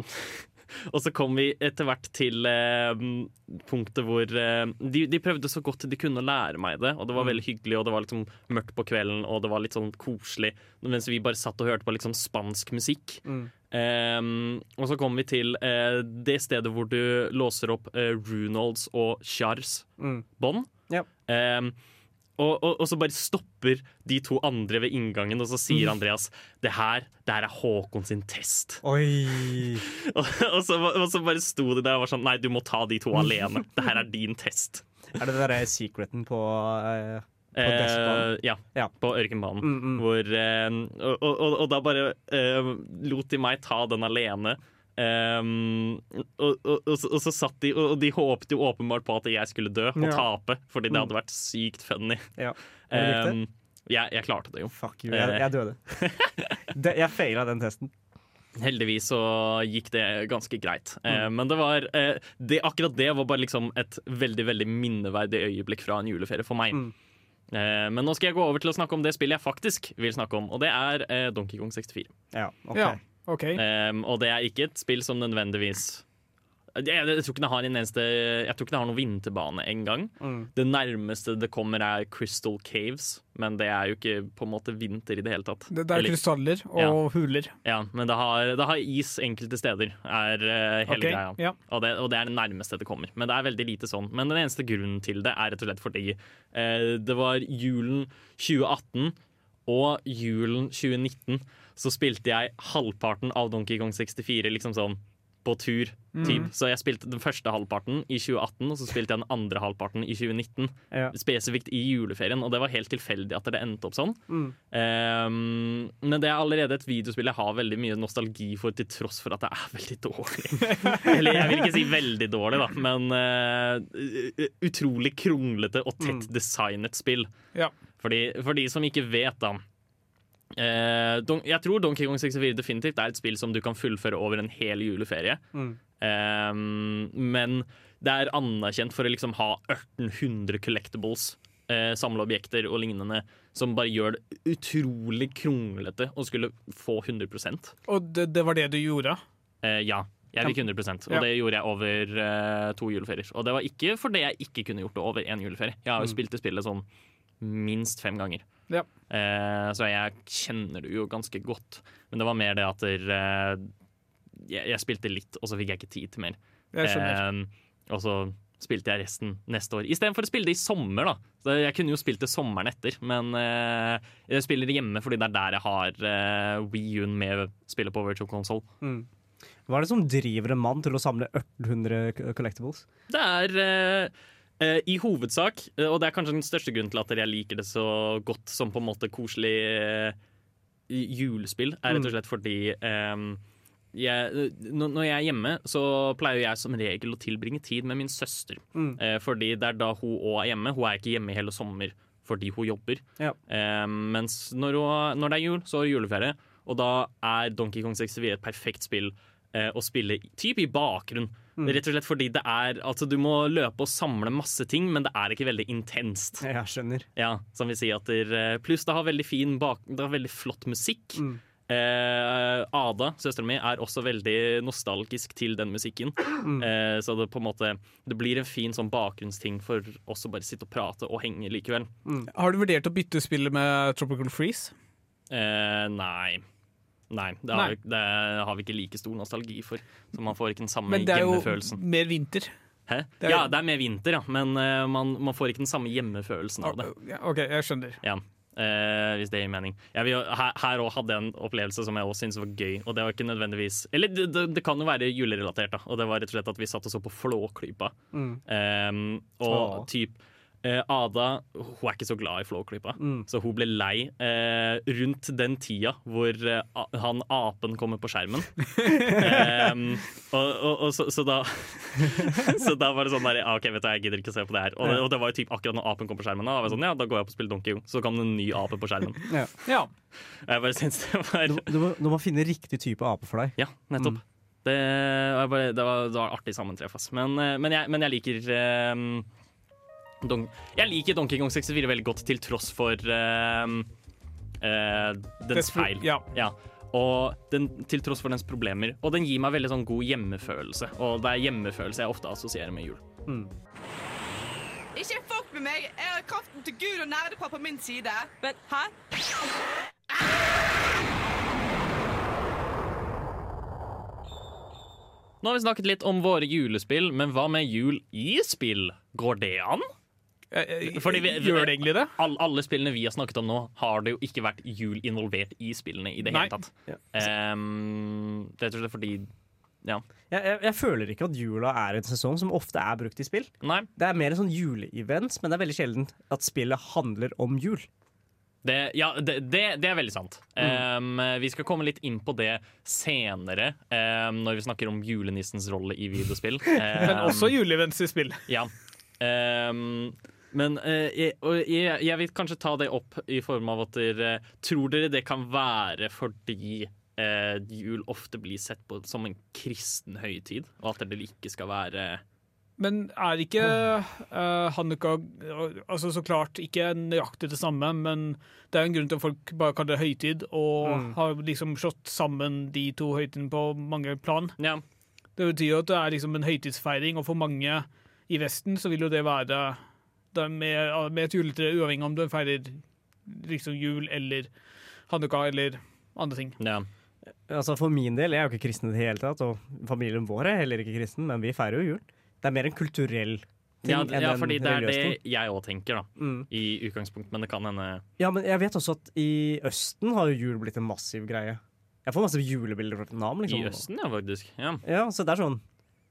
Og så kom vi etter hvert til eh, punktet hvor eh, de, de prøvde så godt de kunne å lære meg det, og det var veldig hyggelig, og det var liksom mørkt på kvelden, og det var litt sånn koselig, mens vi bare satt og hørte på liksom spansk musikk. Mm. Eh, og så kom vi til eh, det stedet hvor du låser opp uh, Runolds og Chars Mm. bånd. Ja. Og, og, og så bare stopper de to andre ved inngangen, og så sier Mm. Andreas det her, det her er Håkon sin test. Oi. og, og, så, og så bare sto de der og var sånn Nei, du må ta de to alene. Det her er din test. Er det den derre secreten på eh, På Eh, ja, Ja. på Ørkenbanen. mm, mm. Hvor, eh, og, og, og da bare eh, lot de meg ta den alene. Um, og, og, og, så, og så satt de Og de håpet jo åpenbart på at jeg skulle dø og Ja. tape, fordi det Mm. hadde vært sykt funny. Ja. Um, jeg, jeg klarte det jo. Fuck you. Jeg, jeg døde. det, jeg feila den testen. Heldigvis så gikk det ganske greit. Eh, men det var eh, det, akkurat det var bare liksom et veldig veldig minneverdig øyeblikk fra en juleferie for meg. Mm. Eh, men nå skal jeg gå over til å snakke om det spillet jeg faktisk vil snakke om, og det er eh, Donkey Kong 64. Ja, ok. Ja, OK. Um, og det er ikke et spill som nødvendigvis jeg, jeg, tror ikke det har en eneste Jeg tror ikke det har noen vinterbane engang. Mm. Det nærmeste det kommer, er Crystal Caves, men det er jo ikke på en måte vinter i det hele tatt. Det, det er Eller- krystaller og Ja. huler. ja, men det har, det har is enkelte steder, er uh, hele okay. greia. ja. Og, det, og det er det nærmeste det kommer. Men det er veldig lite sånn. Men den eneste grunnen til det er rett og slett fordi uh, det var julen 2018 og julen 2019 så spilte jeg halvparten av Donkey Kong 64 liksom sånn på tur. Typ. Så jeg spilte den første halvparten i 2018, og så spilte jeg den andre halvparten i 2019. Ja. Spesifikt i juleferien, og det var helt tilfeldig at det endte opp sånn. Mm. Um, men det er allerede et videospill jeg har veldig mye nostalgi for, til tross for at det er veldig dårlig. Eller jeg vil ikke si veldig dårlig, da, men uh, utrolig kronglete og tett designet spill. Ja. Fordi, for de som ikke vet, da. Eh, Don, jeg tror Donkey Kong 64 definitivt er et spill som du kan fullføre over en hel juleferie. Mm. Eh, men det er anerkjent for å liksom ha 1800 collectibles, eh, samleobjekter og lignende, som bare gjør det utrolig kronglete å skulle få 100 Og det, det var det du gjorde? eh, Ja. Jeg fikk 100 og Ja. det gjorde jeg over eh, to juleferier. Og det var ikke fordi jeg ikke kunne gjort det over én juleferie. Jeg har jo spilt det spillet sånn minst fem ganger. Ja. Eh, så jeg kjenner det jo ganske godt. Men det var mer det at der, eh, jeg, jeg spilte litt, og så fikk jeg ikke tid til mer. Eh, og så spilte jeg resten neste år. Istedenfor å spille det i sommer, da. Så jeg kunne jo spilt det sommeren etter, men eh, jeg spiller det hjemme fordi det er der jeg har eh, Wii U-en med spillet på Virtual Console. Mm. Hva er det som driver en mann til å samle 1800 collectibles? Det er eh, i hovedsak, eh, og det er kanskje den største grunnen til at jeg liker det så godt som på en måte koselig eh, julespill, er rett og slett fordi um, jeg, når når jeg er hjemme, så pleier jeg som regel å tilbringe tid med min søster. Mm. Uh, fordi det er da hun òg er hjemme. Hun er ikke hjemme i hele sommer fordi hun jobber. Ja. Uh, mens når, hun, når det er jul, så er det juleferie. Og da er Donkey Kong 64 et perfekt spill uh, å spille typ i bakgrunn. Rett og slett fordi det er Altså, du må løpe og samle masse ting, men det er ikke veldig intenst. Jeg skjønner. Ja, som vi sier at det, er- Pluss det har veldig fin bak, Det har veldig flott musikk. Mm. Eh, Ada, søsteren min, er også veldig nostalgisk til den musikken. Mm. Eh, så det på en måte Det blir en fin sånn bakgrunnsting for oss å bare sitte og prate og henge likevel. Har du vurdert å bytte spillet med Tropical Freeze? Eh, nei. Nei, det har, Nei. Vi, det har vi ikke like stor nostalgi for. Så man får ikke den samme hjemmefølelsen. Men det er jo mer vinter. Hæ? det er- Ja, det er mer vinter, ja, men uh, man, man får ikke den samme hjemmefølelsen av det. OK, jeg skjønner. Ja, Uh, hvis det gir mening. Jeg vil, her òg hadde jeg en opplevelse som jeg også syntes var gøy. Og det var ikke nødvendigvis Eller det, det, det kan jo være julerelatert, da. Og det var rett og slett at vi satt og så på Flåklypa. Mm. Um, og oh. typ Ada hun er ikke så glad i Flåklypa, Mm. så hun ble lei eh, rundt den tida hvor eh, han apen kommer på skjermen. um, og, og, og så, så da Så da var det sånn der, OK, vet du, jeg gidder ikke å se på det her. Og det, og det var jo typ akkurat når apen kom på skjermen. Da var jeg sånn, ja, da går jeg opp og spiller Donkey Kong. Så kom det en ny ape på skjermen. Ja. Jeg bare synes det var Du, du, må, du må finne riktig type ape for deg. Ja, nettopp. Det, var bare, det, var, det var artig sammentreff. ass. Men, eh, men, jeg, men jeg liker eh, Don Jeg liker Donkey Kong 64 veldig godt, til tross for uh, uh, dens feil. ja. Ja. Og den, til tross for dens problemer. Og den gir meg veldig sånn god hjemmefølelse. Og det er hjemmefølelse jeg ofte assosierer med jul. Ikke fuck med meg! Jeg har kraften til Gud og nerdepar på min side. Men hæ? Nå har vi snakket litt om våre julespill, men hva med jul i spill? Går det an? Eh, eh, Fordi vi- Gjør det egentlig det? Alle, alle spillene vi har snakket om nå, har det jo ikke vært jul involvert i spillene i det Nei. hele tatt. Ja. Ehm, rett og slett fordi Ja. Jeg, jeg, jeg føler ikke at jula er en sesong som ofte er brukt i spill. Nei. Det er mer en sånn juleevent, men det er veldig sjelden at spillet handler om jul. Det, ja, det, det, det er veldig sant. Ehm, vi skal komme litt inn på det senere, um, når vi snakker om julenissens rolle i videospill. Men Ehm, også juleevents i spill. Ja. Ehm, men eh, jeg, jeg, jeg vil kanskje ta det opp i form av at dere Tror dere det kan være fordi eh, jul ofte blir sett på som en kristen høytid, og at det ikke skal være Men er ikke uh, Hanukka altså så klart ikke nøyaktig det samme, men det er en grunn til at folk bare kaller det høytid, og Mm. har liksom slått sammen de to høytidene på mange plan. Ja. Det betyr jo at det er liksom en høytidsfeiring, og for mange i Vesten så vil jo det være med, med et juletre, uavhengig om du feirer liksom jul eller Hanukka eller andre ting. ja. Altså For min del, jeg er jo ikke kristen i det hele tatt, og familien vår er heller ikke kristen, men vi feirer jo jul. Det er mer en kulturell ting Ja, enn ja, en fordi det er det ting. jeg òg tenker, da. Mm. I utgangspunkt, men det kan hende Ja, men jeg vet også at i Østen har jo jul blitt en massiv greie. Jeg får masse julebilder fra Vietnam. Liksom. I Østen, ja, faktisk. Ja. Ja, så det er sånn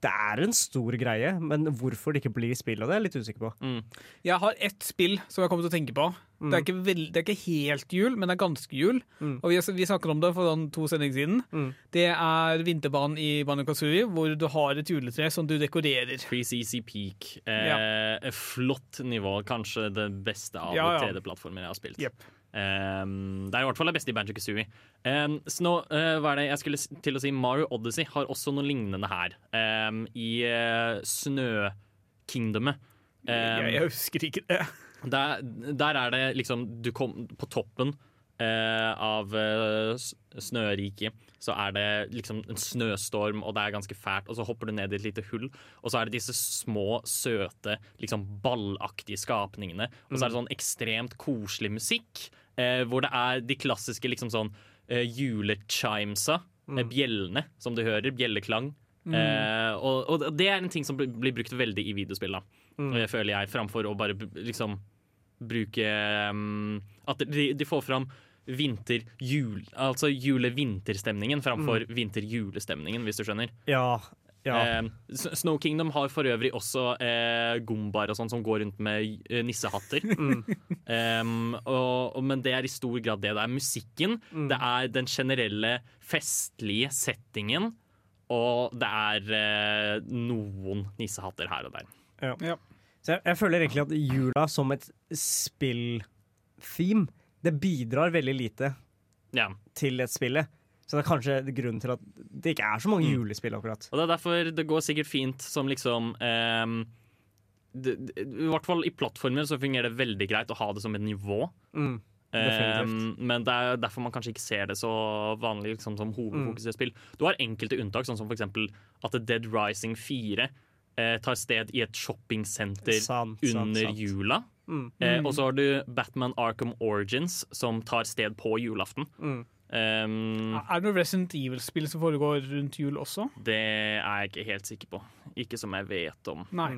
Det er en stor greie, men hvorfor det ikke blir spill av det, er jeg litt usikker på. Mm. Jeg har ett spill som jeg kommer til å tenke på. Mm. Det, er ikke veld, det er ikke helt jul, men det er ganske jul. Mm. Og vi, vi snakket om det for sånn to sendinger siden. Mm. Det er vinterbanen i Banjo-Kazooie, hvor du har et juletre som du dekorerer. Pre-CC Peak. Eh, Flott nivå. Kanskje det beste av Ja, ja. 3D-plattformer jeg har spilt. Jepp. Um, det er i hvert fall det beste i Banjo Kazooie. Um, så nå, uh, er det jeg skulle til å si Mario Odyssey har også noe lignende her. Um, I uh, Snøkingdomet. Um, jeg, jeg husker ikke det. der, der er det liksom Du kom på toppen uh, av eh, snøriket. Så er det liksom en snøstorm, og det er ganske fælt. Og så hopper du ned i et lite hull, og så er det disse små, søte, liksom ballaktige skapningene. Og så er det sånn ekstremt koselig musikk, eh, hvor det er de klassiske liksom sånn eh, julechimesa, mm. bjellene, som du hører. Bjelleklang. Eh, og, og det er en ting som blir brukt veldig i videospill, da. det føler jeg, framfor å bare liksom bruke um, At de, de får fram vinter-jul Altså jule-vinterstemningen framfor vinter-julestemningen, hvis du skjønner. Ja, ja. Eh, Snow Kingdom har for øvrig også eh, gombaer og sånn som går rundt med nissehatter. nissehatter. Em, og, og, men det er i stor grad det. Det er musikken, det er den generelle festlige settingen, og det er eh, noen nissehatter her og der. Så jeg, jeg føler egentlig at jula som et spill-theme, det bidrar veldig lite Ja. til et spillet. Så det er kanskje grunnen til at det ikke er så mange Mm. julespill, akkurat. Og det er derfor det går sikkert fint som liksom um, det, det, I hvert fall i plattformer så fungerer det veldig greit å ha det som et nivå. Mm. Um, men det er derfor man kanskje ikke ser det så vanlig liksom, som hovedfokus i et spill. Du har enkelte unntak, sånn som eksempel at Dead Rising 4 eh, tar sted i et shoppingsenter Sant, sant, under sant. jula. Mm. Eh, og så har du Batman Arkham Origins, som tar sted på julaften. Mm. Em, Er det noe Resident Evil-spill som foregår rundt jul også? det er jeg ikke helt sikker på. Ikke som jeg vet om. Nei.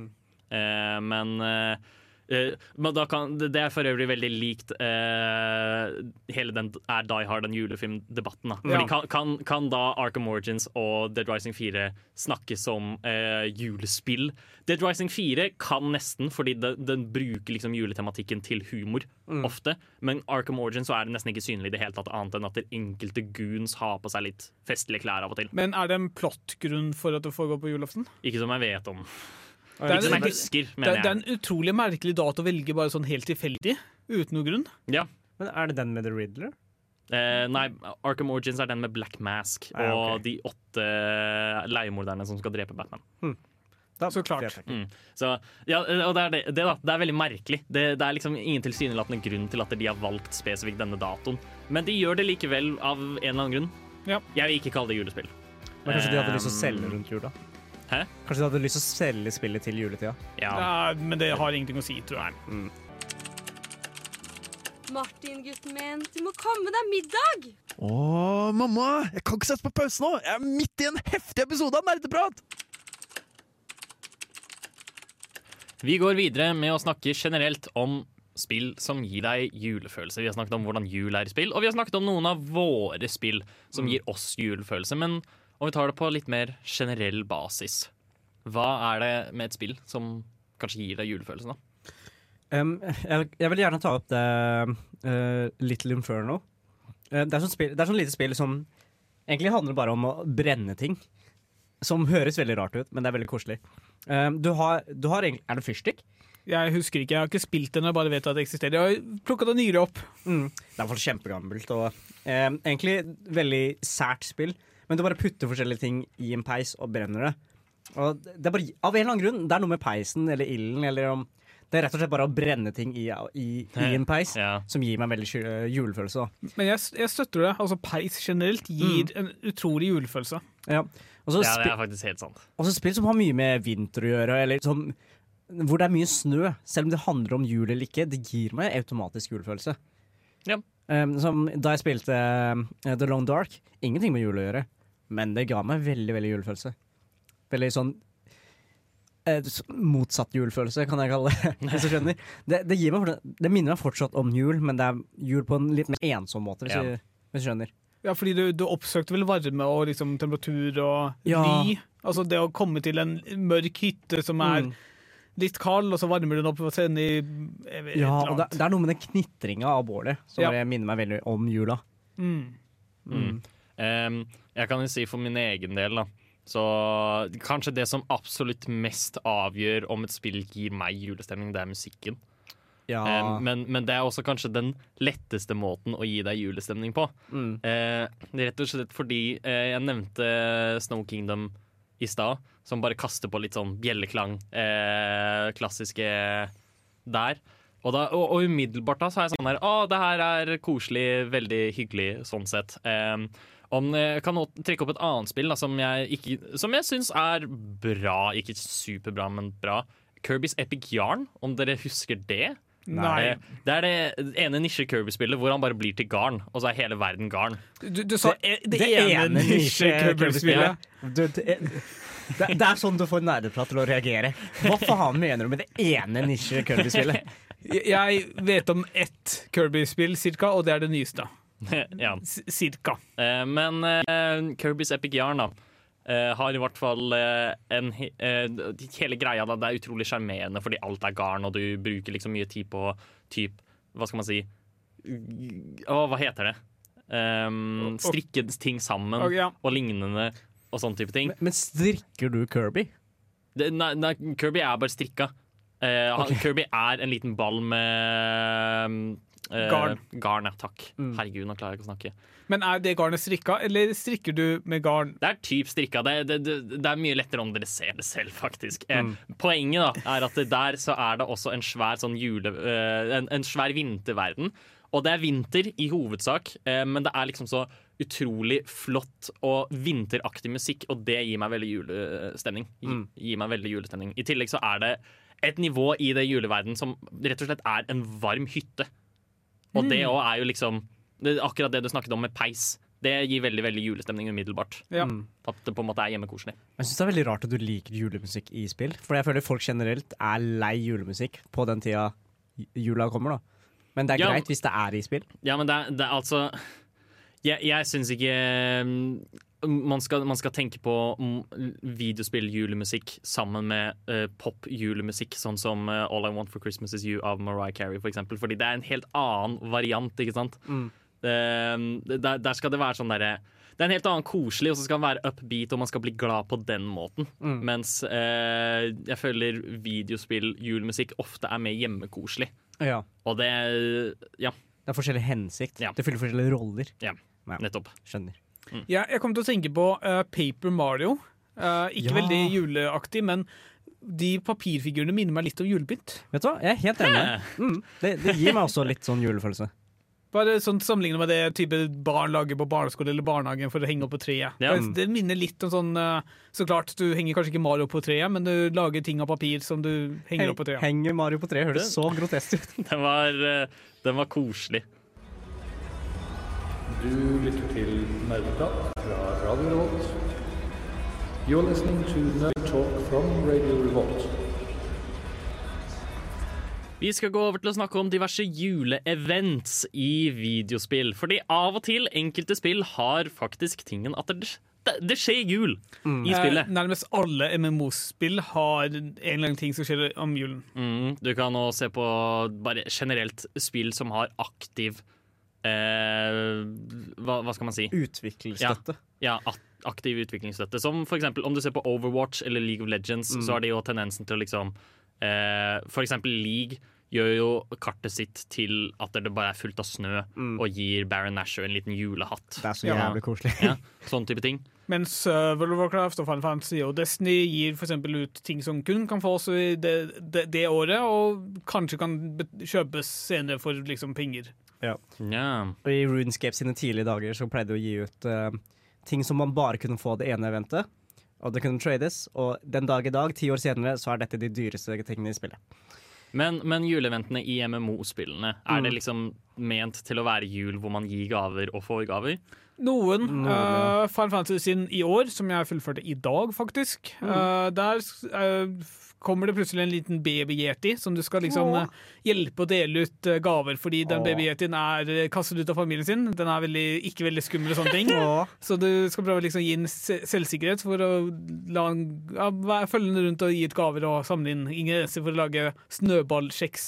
Eh, men da kan, det det er for øvrig veldig likt uh, hele den er Die Hard en julefilmdebatten. Da. Ja. kan, kan, kan da Arkham Origins og Dead Rising 4 snakkes som uh, julespill? Dead Rising 4 kan nesten, fordi det, den bruker liksom juletematikken til humor ofte. Men Arkham Origins så er det nesten ikke synlig i det hele tatt, annet enn at det enkelte goons har på seg litt festlige klær av og til. Men er det en plottgrunn for at det foregår på julaften? Ikke som jeg vet om. Det er, som jeg det, husker, det, det er en utrolig merkelig dato å velge bare sånn helt tilfeldig. Uten noe grunn. Ja. Men er det den med The Riddler? Eh, nei, Arkham Origins er den med Black Mask nei, okay. og de åtte leiemorderne som skal drepe Batman. Da, Så klart. Mm. Så, ja, og det er, det, det, da, det er veldig merkelig. Det, det er liksom ingen tilsynelatende grunn til at de har valgt spesifikt denne datoen. Men de gjør det likevel av en eller annen grunn. Ja. Jeg vil ikke kalle det julespill. Men kanskje de hadde lyst til å Um, selge rundt jula? Hæ? Kanskje du hadde lyst til å selge spillet til juletida? Ja. Ja, men det har ingenting å si, tror jeg. Martin, gutten min, du må komme deg middag! Å, mamma! Jeg kan ikke sette på pause nå! Jeg er midt i en heftig episode av Nerdeprat! Vi går videre med å snakke generelt om spill som gir deg julefølelse. Vi har snakket om hvordan jul er i spill, og vi har snakket om noen av våre spill som gir oss julefølelse. Men om vi tar det på litt mer generell basis, hva er det med et spill som kanskje gir deg julefølelsen, da? Um, jeg, jeg vil gjerne ta opp det uh, Little Inferno. Uh, det, er sånn spill, det er sånn lite spill som egentlig handler bare om å brenne ting. Som høres veldig rart ut, men det er veldig koselig. Um, du har, du har egentlig Er det fyrstikk? Jeg husker ikke, jeg har ikke spilt den, jeg bare vet at det eksisterer. Jeg har plukka det nyere opp. Mm. Det er i hvert fall kjempegammelt og um, egentlig veldig sært spill. Men du bare putter forskjellige ting i en peis og brenner det. Og det er bare, av en eller annen grunn, det er noe med peisen eller ilden, eller om Det er rett og slett bare å brenne ting i, i, i en peis Ja. som gir meg veldig julefølelse. da. Men jeg, jeg støtter det. Altså, Peis generelt gir en utrolig julefølelse. Ja. Også, Ja, det er faktisk helt sant. Og så spill som har mye med vinter å gjøre, eller som, hvor det er mye snø. Selv om det handler om jul eller ikke, det gir meg automatisk julefølelse. Ja. Um, som da jeg spilte uh, The Long Dark, ingenting med jul å gjøre, men det ga meg veldig, veldig julefølelse. Veldig sånn eh, Motsatt julefølelse, kan jeg kalle det. Hvis du skjønner. Det, det, gir meg, det minner meg fortsatt om jul, men det er jul på en litt mer ensom måte, hvis, Ja. jeg, hvis du skjønner. Ja, fordi du, du oppsøkte vel varme og liksom temperatur og Ja. ly. Altså det å komme til en mørk hytte som er Mm. litt kald, og så varmer du den opp og sender i Ja, et eller og det, det er noe med den knitringa av bålet som Ja. minner meg veldig om jula. Mm. Mm. Em, jeg kan jo si for min egen del, da. Så kanskje det som absolutt mest avgjør om et spill gir meg julestemning, det er musikken. Ja. Eh, men, men det er også kanskje den letteste måten å gi deg julestemning på. Mm. Eh, rett og slett fordi eh, jeg nevnte Snow Kingdom i stad, som bare kaster på litt sånn bjelleklang, eh, klassiske der. Og, da, og, og umiddelbart da så er jeg sånn her Å, det her er koselig, veldig hyggelig sånn sett. Eh, om jeg kan nå trekke opp et annet spill da, som jeg, ikke- som jeg syns er bra. Ikke superbra, men bra. Kirby's Epic Yarn, om dere husker det? Nei. Eh, Det er det ene nisje-Kirby-spillet hvor han bare blir til garn, og så er hele verden garn. Du, du sa det, det, ene nisje-Kirby-spillet. Det, det, det er sånn du får nerdeprat til å reagere. Hva faen mener du med det ene nisje-Kirby-spillet? Jeg vet om ett Kirby-spill, cirka, og det er det nyeste. ja. Cirka. Eh, Men eh, Kirby's Epic Yarn da, eh, har i hvert fall eh, en eh, Hele greia da, det er utrolig sjarmerende fordi alt er garn, og du bruker liksom mye tid på typ Hva skal man si Å, hva heter det? Um, strikke ting sammen Og, ja. og lignende og sånne type ting. Men strikker du Kirby? Det, nei, nei, Kirby er bare strikka. Eh, han- Kirby er en liten ball med Garn. Garn, ja. Takk. Mm. Herregud, nå klarer jeg ikke å snakke. Men er det garnet strikka, eller strikker du med garn? Det er typ strikka. Det, det, det, det er mye lettere om dere ser det selv, faktisk. Eh, Mm. Poenget da er at der så er det også en svær sånn jule... eh, en, en svær vinterverden. Og det er vinter i hovedsak, eh, men det er liksom så utrolig flott og vinteraktig musikk, og det gir meg veldig julestemning. Gi, Mm. Gir meg veldig julestemning. I tillegg så er det et nivå i det juleverden som rett og slett er en varm hytte. Og det òg er jo liksom det, Akkurat det du snakket om med peis. Det gir veldig veldig julestemning umiddelbart. Ja. Mm. At det på en måte er hjemmekoselig. Jeg syns det er veldig rart at du liker julemusikk i spill. For jeg føler folk generelt er lei julemusikk på den tida jula kommer, da. Men det er Ja. greit hvis det er i spill. Ja, men det, er- det er altså Jeg, jeg syns ikke mm, man skal, man skal tenke på videospilljulemusikk videospill-julemusikk sammen med uh, pop-julemusikk, sånn som uh, All I Want for Christmas Is You av Mariah Carey, for eksempel. Fordi det er en helt annen variant, ikke sant? Mm. Uh, der, der skal det være sånn derre Det er en helt annen koselig, og så skal den være upbeat, og man skal bli glad på den måten. Mm. Mens eh, jeg føler videospill-julemusikk ofte er mer hjemmekoselig. Ja. Og det Ja, Det er forskjellig hensikt. Ja. Det fyller forskjellige roller. Ja. nettopp. Skjønner. Ja, jeg kom til å tenke på uh, Paper Mario. Uh, ikke Ja. veldig juleaktig, men de papirfigurene minner meg litt om julepynt. Vet du hva, jeg er helt enig. Mm. Det, det gir meg også litt sånn julefølelse. Bare sånn Sammenlignet med det type barn lager på barneskole eller barnehagen for å henge opp på treet. Ja. Det, det minner litt om sånn eh, Så klart, du henger kanskje ikke Mario på treet, men du lager ting av papir som du henger opp på treet. Henger Mario på treet høres så grotesk ut. Den var, den var koselig. Du lytter til Nerdeprat fra Radio Revolt. You're listening to Nerd Talk from Radio Revolt. Vi skal gå over til å snakke om diverse juleevents i videospill. Fordi av og til enkelte spill har faktisk tingen at det, det, skjer jul i spillet. Nærmest alle MMO-spill har en eller annen ting som skjer om julen. Mm, du kan nå se på bare generelt spill som har aktiv hva, hva skal man si? Utviklingsstøtte. Ja, ja, aktiv utviklingsstøtte. Som for eksempel om du ser på Overwatch eller League of Legends, Mm. så har de jo tendensen til å liksom eh, For eksempel League gjør jo kartet sitt til at det bare er fullt av snø, Mm. og gir Baron Nasher en liten julehatt. Det er så Ja. jævlig koselig. Ja, sånn type ting. Mens uh, World of Warcraft og Final Fantasy og Destiny gir for ut ting som kun kan fås i det, det, det året, og kanskje kan kjøpes senere for liksom penger. Ja. Og I Runescape sine tidlige dager så pleide de å gi ut uh, ting som man bare kunne få det ene eventet. Og det kunne trades. Og den dag i dag, ti år senere, så er dette de dyreste tingene i spillet. Men, men juleeventene i MMO-spillene, er Mm. det liksom ment til å være jul hvor man gir gaver og får gaver? Noen. Noen, uh, Final Fantasy sin i år, som jeg fullførte i dag, faktisk. Uh, der uh, kommer det plutselig en liten baby-yeti som du skal liksom Åh. uh, hjelpe å dele ut uh, gaver, fordi den baby-yetien er uh, kastet ut av familien sin. Den er veldig, ikke veldig skummel og sånne ting. Åh. Så du skal prøve å liksom gi den selvsikkerhet for å la den ja, være- følge den rundt og gi ut gaver og samle inn ingredienser for å lage snøballkjeks.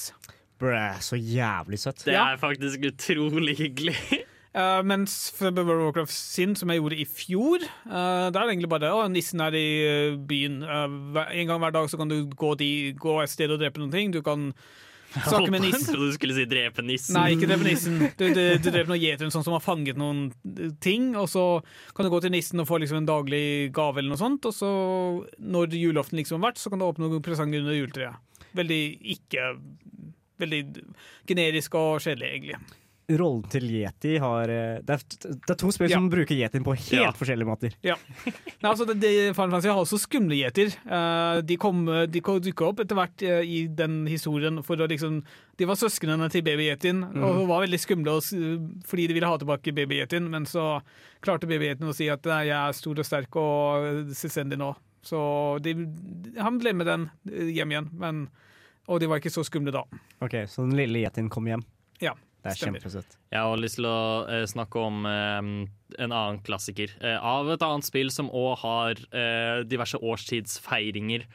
Bræ, så jævlig søtt. Det Ja. er faktisk utrolig hyggelig. Uh, mens for World of Warcraft sin, som jeg gjorde i fjor, uh, da er det egentlig bare å, nissen er i uh, byen. En gang hver dag så kan du gå, de, gå et sted og drepe noen ting. Du kan snakke med Jeg nissen. trodde du skulle si drepe nissen. Nei, ikke drepe nissen. Du, du, du dreper noen gjetere sånn som har fanget noen ting, og så kan du gå til nissen og få liksom en daglig gave eller noe sånt, og så når julaften liksom har vært, så kan du åpne noen presanger under juletreet. Veldig ikke Veldig generisk og kjedelig, egentlig. Rollen til Yeti har eh, Det er, det er to spill Ja. som bruker Yetien på helt Ja. forskjellige måter. Ja. Nei, altså, det, det, Final Fantasy har også skumle gjeter. Uh, de kom, de kom dukka opp etter hvert uh, i den historien for å liksom De var søsknene til baby-yetien og var veldig skumle fordi de ville ha tilbake baby-yetien, men så klarte baby-yetien å si at jeg er stor og sterk og selvstendig nå. Så de, han ble med den eh, hjem igjen, men, og de var ikke så skumle da. Ok, Så den lille Yetien kom hjem. Ja, Det er stemmer. kjempesøtt. Jeg har lyst til å eh, snakke om eh, en annen klassiker eh, av et annet spill som òg har diverse årstidsfeiringer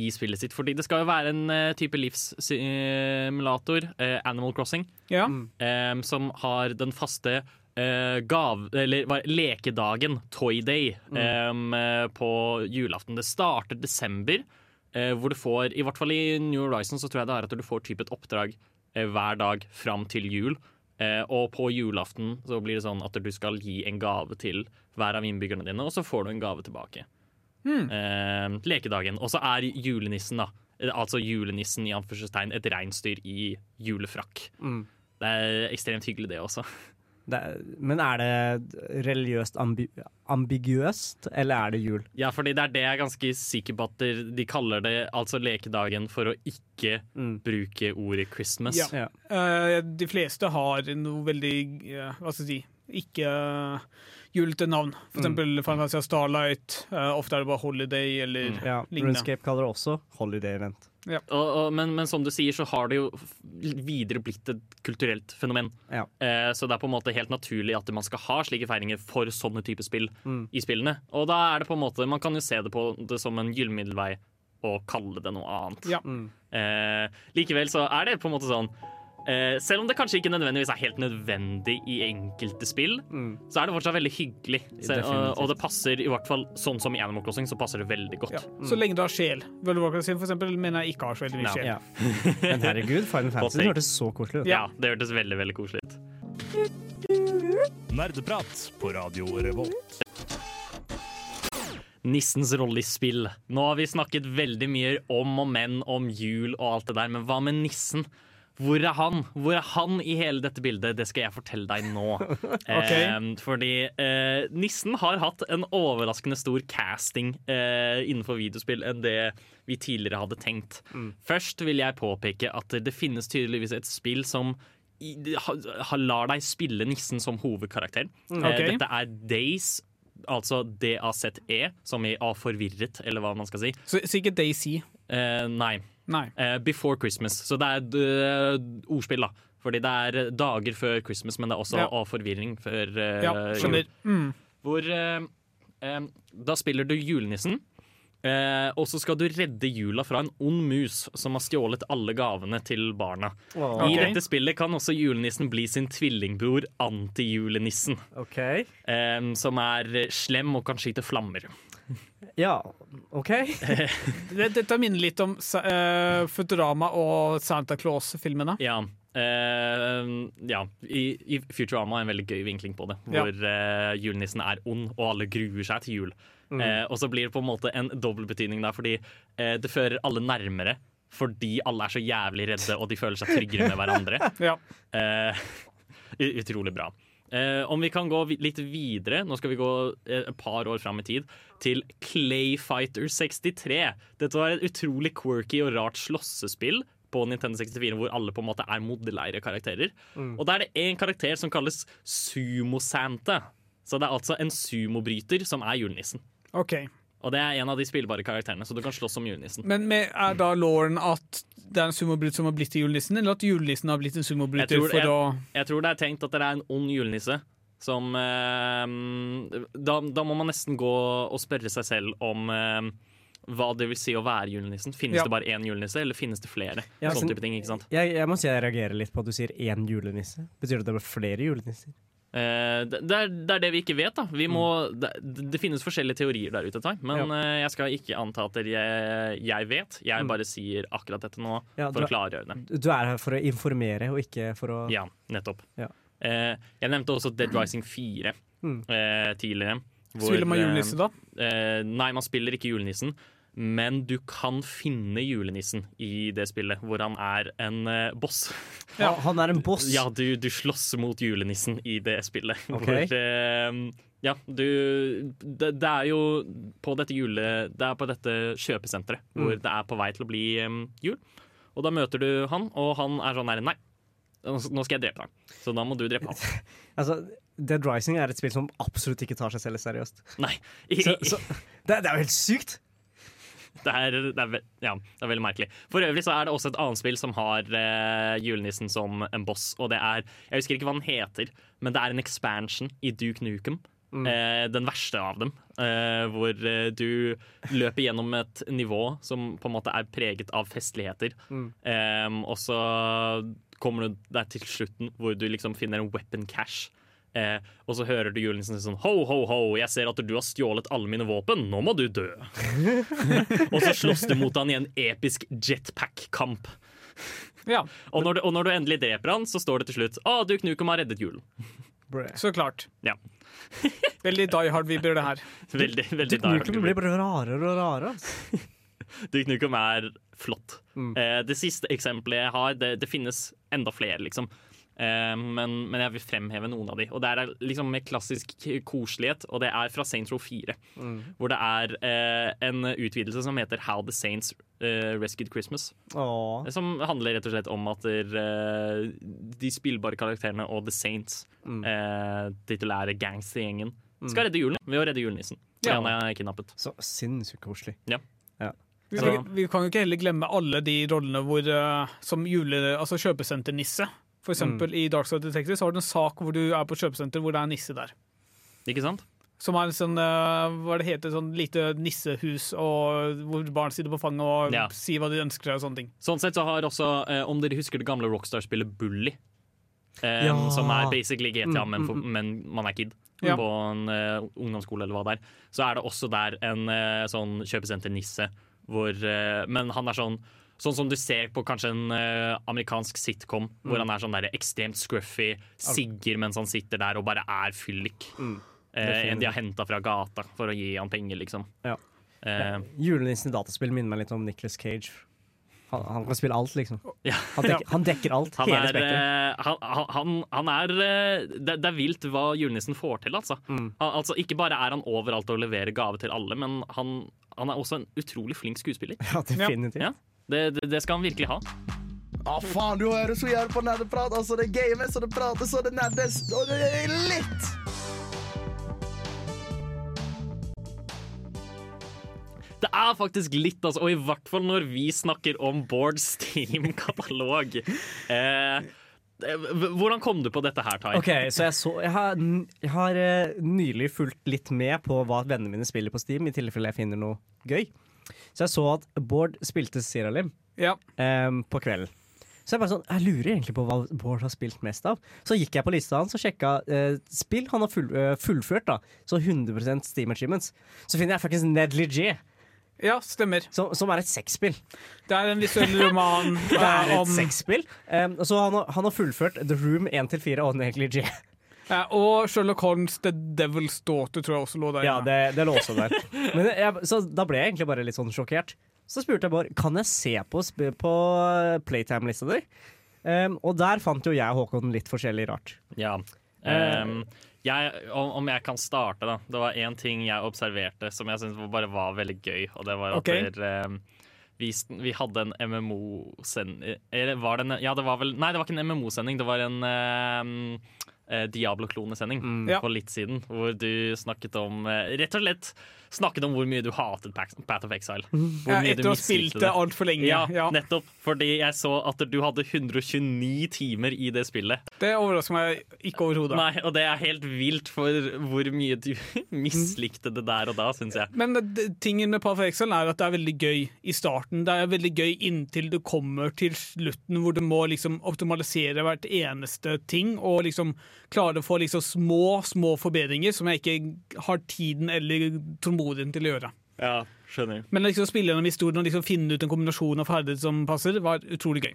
i spillet sitt. Fordi det skal jo være en type livssimulator, Animal Crossing, Ja. eh, som har den faste eh, gav... Eller lekedagen, Toy Day, eh, på julaften. Det starter desember, eh, hvor du får I hvert fall i New Horizon så tror jeg det er at du får type et oppdrag hver dag fram til jul. Eh, og på julaften så blir det sånn at du skal gi en gave til hver av innbyggerne dine, og så får du en gave tilbake. Eh, lekedagen. Og så er julenissen, da. eh, Altså julenissen i anførselstegn et reinsdyr i julefrakk. Mm. Det er ekstremt hyggelig, det også. Det men er det religiøst ambi ambiguøst, eller er det jul? Ja, fordi det er det jeg er ganske sikker på at de, de kaller det altså lekedagen for å ikke Mm. bruke ordet Christmas. Ja. Ja. Uh, de fleste har noe veldig uh, Hva skal jeg si ikke uh, julete navn. For Mm. eksempel mm. Fantasia Starlight. eh, ofte er det bare Holiday eller Mm. Ja, lignende. Runescape kaller det også holiday event. Og, og, men, men som du sier, så har det jo videre blitt et kulturelt fenomen. Ja. Eh, så det er på en måte helt naturlig at man skal ha slike feiringer for sånne typer spill Mm. i spillene. Og da er det på en måte Man kan jo se det på det som en gyllen middelvei og kalle det noe annet. Ja. Mm. Eh, likevel så er det på en måte sånn eh, Selv om det kanskje ikke nødvendigvis er helt nødvendig i enkelte spill, Mm. så er det fortsatt veldig hyggelig. Så, og, og det passer i hvert fall sånn som i Animal Crossing, så passer det veldig godt. Ja. Så lenge det har sjel. World of Warcraft sin, for eksempel, mener jeg ikke har så veldig mye sjel. Ja. Men herregud, Final Fantasy hørtes så koselig ut. Ja, det hørtes veldig, veldig koselig ut. Nerdeprat på Radio Revolt. Nissens rolle i spill. Nå har vi snakket veldig mye om og men om jul og alt det der, men hva med nissen? Hvor er han? Hvor er han i hele dette bildet? Det skal jeg fortelle deg nå. eh, fordi eh, nissen har hatt en overraskende stor casting eh, innenfor videospill enn det vi tidligere hadde tenkt. Først vil jeg påpeke at det finnes tydeligvis et spill som i, ha, ha, lar deg spille nissen som hovedkarakter. ok. Eh, dette er Days, altså D-A-Z-E, som i A forvirret, eller hva man skal si. Så ikke Daisy. Eh, nei. Nei. Eh, Before Christmas. Så det er uh, ordspill, da. Fordi det er dager før Christmas, men det er også Ja. og forvirring før uh, Ja, skjønner. Mm. Hvor eh, Da spiller du julenissen. Eh, og så skal du redde jula fra en ond mus som har stjålet alle gavene til barna. I dette spillet kan også julenissen bli sin tvillingbror antijulenissen. Okay. Eh, som er slem og kan skyte flammer. Ja, OK. Dette minner litt om uh, Futurama og Santa Claus-filmene. Ja. Uh, ja. I, I Futurama er en veldig gøy vinkling på det, Ja. hvor eh, julenissen er ond, og alle gruer seg til jul. Eh, og så blir det på en måte en dobbeltbetydning der, fordi det fører alle nærmere. Fordi alle er så jævlig redde, og de føler seg tryggere med hverandre. Ja. Eh, utrolig bra. Eh, om vi kan gå litt videre, nå skal vi gå eh, et par år fram i tid, til Clayfighter 63. Dette var et utrolig quirky og rart slåssespill på Nintendo 64 hvor alle på en måte er modelleire karakterer. Og da er det én karakter som kalles Sumo-Santa. Så det er altså en sumobryter som er julenissen. OK. Og det er en av de spillbare karakterene, så du kan slåss som julenissen. Men med, er da Lauren at det er en sumobryter som har blitt til julenissen, eller at julenissen har blitt en Jeg sumobryter jeg, å jeg tror det er tenkt at det er en ond julenisse. Som eh, da, da må man nesten gå og spørre seg selv om eh, hva det vil si å være julenissen. Finnes Ja. det bare én julenisse, eller finnes det flere? Ja, sånn- type ting, ikke sant? Jeg, jeg må si jeg reagerer litt på at du sier én julenisse. Betyr det at det blir flere julenisser? Eh, det, det, er, det er det vi ikke vet. da vi må, det, det finnes forskjellige teorier der ute, Tai, men ja. jeg skal ikke anta at jeg, jeg vet. Jeg bare sier akkurat dette nå Ja, for du å klargjøre det. Du er her for å informere, og ikke for å Ja, nettopp. Ja. Eh, jeg nevnte også Dead Rising 4 Mm. eh, tidligere. hvor, Spiller man julenissen da? Eh, nei, man spiller ikke julenissen. Men du kan finne julenissen i det spillet, hvor han er en uh, boss. Ja, han er en boss. Ja, du, du slåss mot julenissen i det spillet. Okay. Hvor, uh, ja, du det, det er jo på dette jule... Det er på dette kjøpesenteret hvor Mm. det er på vei til å bli um, jul. Og da møter du han, og han er sånn her Nei, nå skal jeg drepe deg. Så da må du drepe han. Altså, Dead Rising er et spill som absolutt ikke tar seg selv seriøst. Nei. Så, så, det, det er jo helt sykt! Det er, det, er, ja, det er veldig merkelig. For øvrig så er det også et annet spill som har eh, julenissen som en boss. Og det er Jeg husker ikke hva den heter, men det er en expansion i Duke Nukem. Eh, den verste av dem. Eh, hvor eh, du løper gjennom et nivå som på en måte er preget av festligheter. Eh, og så kommer du deg til slutten hvor du liksom finner en weapon cash. Eh, og så hører du julenissen si sånn Ho, ho, ho, jeg ser at du har stjålet alle mine våpen. Nå må du dø. og så slåss du mot han i en episk jetpack-kamp. Ja, Og når, du, og når du endelig dreper han, så står det til slutt Å, du Knukum har reddet julen. så klart. Ja. Veldig Die Hard-vibber, det her. Veldig, veldig Nukem dark. blir bare rarere og rarere. Du Duke Nukem er flott. Mm. Eh, det siste eksempelet jeg har, det, det finnes enda flere, liksom. Eh, men, men jeg vil fremheve noen av de. Og det er liksom med klassisk koselighet, og det er fra Saints Row 4. Mm. Hvor det er eh, en utvidelse som heter How the Saints eh, Rescued Christmas. Åh. Som handler rett og slett om at der, eh, de spillbare karakterene og The Saints, Mm. eh, titulære gangstergjengen, skal redde julen ved å redde julenissen. Ja. han er kidnappet. Så sinnssykt koselig. Ja. Vi, Så- vi, vi kan jo ikke heller glemme alle de rollene hvor, eh, som jule, altså kjøpesenternisse. For eksempel Mm. i Dark Side Detective så har du en sak hvor du er på kjøpesenter hvor det er en nisse der. Ikke sant? Som er en sånn, eh, hva det heter, sånn lite nissehus og hvor barn sitter på fanget og Ja. sier hva de ønsker seg og sånne ting. Sånn sett så har også, eh, om dere husker det gamle Rockstar-spillet Bully, eh, Ja. som er basically GTA, Mm, men, for, mm, mm. men man er kid Ja. på en eh, ungdomsskole eller hva det er, så er det også der en eh, sånn kjøpesenter-nisse, hvor eh, Men han er sånn Sånn som du ser på kanskje en uh, amerikansk sitcom, hvor Mm. han er sånn der ekstremt scruffy, sigger mens han sitter der og bare er fyllik. Mm. Uh, en de har henta fra gata for å gi han penger, liksom. Ja. Eh, Julenissen i dataspill minner meg litt om Nicholas Cage. Han, han kan spille alt, liksom. ja. Han dekker, han dekker alt. Han hele er, spekteret. han, han- han, han er det, det er vilt hva julenissen får til, altså. Mm. Han, altså. Ikke bare er han overalt og leverer gave til alle, men han, han er også en utrolig flink skuespiller. Ja, definitivt. Ja, det, det, det skal han virkelig ha. Ja, faen, du hører så jævlig på nerdeprat. Altså, det games, og det prates, og det nerdes, og det er litt. Det er faktisk litt, altså, og i hvert fall når vi snakker om Bård Steam-katalog. Eh, hvordan kom du på dette her, Tai? Okay, så jeg, så, jeg har, jeg har eh, nylig fulgt litt med på hva vennene mine spiller på Steam, i tilfelle jeg finner noe gøy. Så jeg så at Bård spilte Siralim Ja. um, på kvelden. Så jeg bare sånn, jeg lurer egentlig på hva Bård har spilt mest av. Så gikk jeg på lista hans og sjekka uh, spill han har full, uh, fullført. da Så 100% Steam Achievements. Så finner jeg faktisk Nedley G. Ja, stemmer. Som, som er et sexspill. Det er en visuell roman Det er eh, et om sexspill. Um, så han, har- han har fullført The Room 1-4 og Nedley G. ja, Og Sherlock Holmes The Devil's Daughter tror jeg også lå der. Ja, det, det lå også der. Men jeg, så da ble jeg egentlig bare litt sånn sjokkert. Så spurte jeg bare kan jeg se på, på playtime-lista di. Um, og der fant jo jeg og Håkon litt forskjellig rart. Ja. Um, jeg, om, om jeg kan starte, da. Det var én ting jeg observerte som jeg syntes bare var veldig gøy, og det var at okay. der, um, vi, vi hadde en MMO-sending Eller var det en Ja, det var vel Nei, det var ikke en MMO-sending, det var en Diablo-klonesending mm. for litt siden, hvor du snakket om eh, Rett og slett snakket om hvor mye du hatet Path Path of Exile. Hvor mye ja, etter å ha spilt det altfor lenge. Ja, Ja. nettopp. Fordi jeg så at du hadde 129 timer i det spillet. Det overrasker meg ikke overhodet. Nei, og det er helt vilt for hvor mye du mislikte det der og da, syns jeg. Men det- tingen med Path of Exile er at det er veldig gøy i starten. Det er veldig gøy inntil du kommer til slutten, hvor du må liksom optimalisere hvert eneste ting og liksom klare å få liksom små, små forbedringer som jeg ikke har tiden eller tålmodigheten til å gjøre. Ja, skjønner. Men liksom spille gjennom historien og liksom finne ut en kombinasjon av ferdigheter som passer, var utrolig gøy.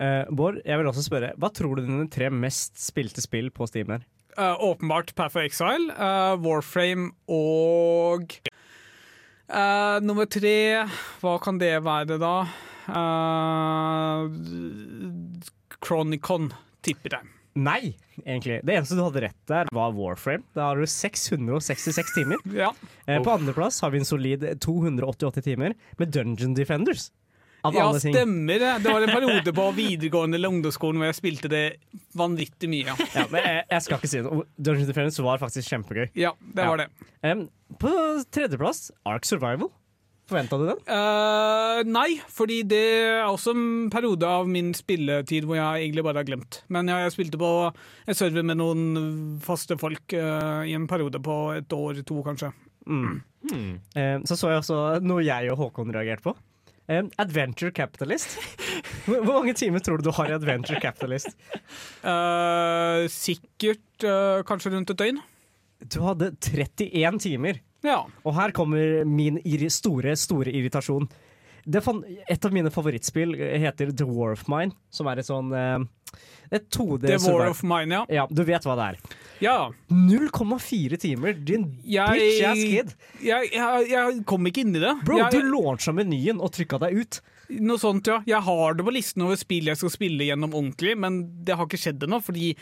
Eh, Bård, jeg vil også spørre, hva tror du dine tre mest spilte spill på Steam er? Uh, åpenbart Path of Exile, uh, Warframe og eh, Nummer tre, hva kan det være da? Uh, Chronicon, tipper jeg. Nei, egentlig. Det eneste du hadde rett der, var Warframe. Da har du 666 timer. Ja. Eh, på andreplass har vi en solid 288 timer med Dungeon Defenders. Av Ja, alle ting. stemmer det. Det var en periode på videregående eller ungdomsskolen hvor jeg spilte det vanvittig mye. Ja, Ja, men jeg, jeg skal ikke si noe. Dungeon Defenders var faktisk kjempegøy. ja det Ja. var det. Em, på tredjeplass, Ark Survival. Forventa du den? Uh, nei, fordi det er også en periode av min spilletid hvor jeg egentlig bare har glemt. Men jeg, jeg spilte på en server med noen faste folk uh, i en periode på et år, to kanskje. Mm. Em, så så jeg også noe jeg og Håkon reagerte på. Adventure Capitalist. Hvor mange timer tror du du har i Adventure Capitalist? Sikkert kanskje rundt et døgn. Du hadde 31 timer. Ja. Og her kommer min store, store irritasjon. Det fan, et av mine favorittspill heter The War of Mine, som er et sånn eh, Et 2D The War of Mine, ja. Ja, du vet hva det er. Ja. 0,4 timer, din bitch ass kid. Jeg, jeg, jeg kom ikke inn i det. Bro, jeg, du launcha menyen og trykka deg ut. Noe sånt, ja. Jeg har det på listen over spill jeg skal spille gjennom ordentlig, men det har ikke skjedd ennå, fordi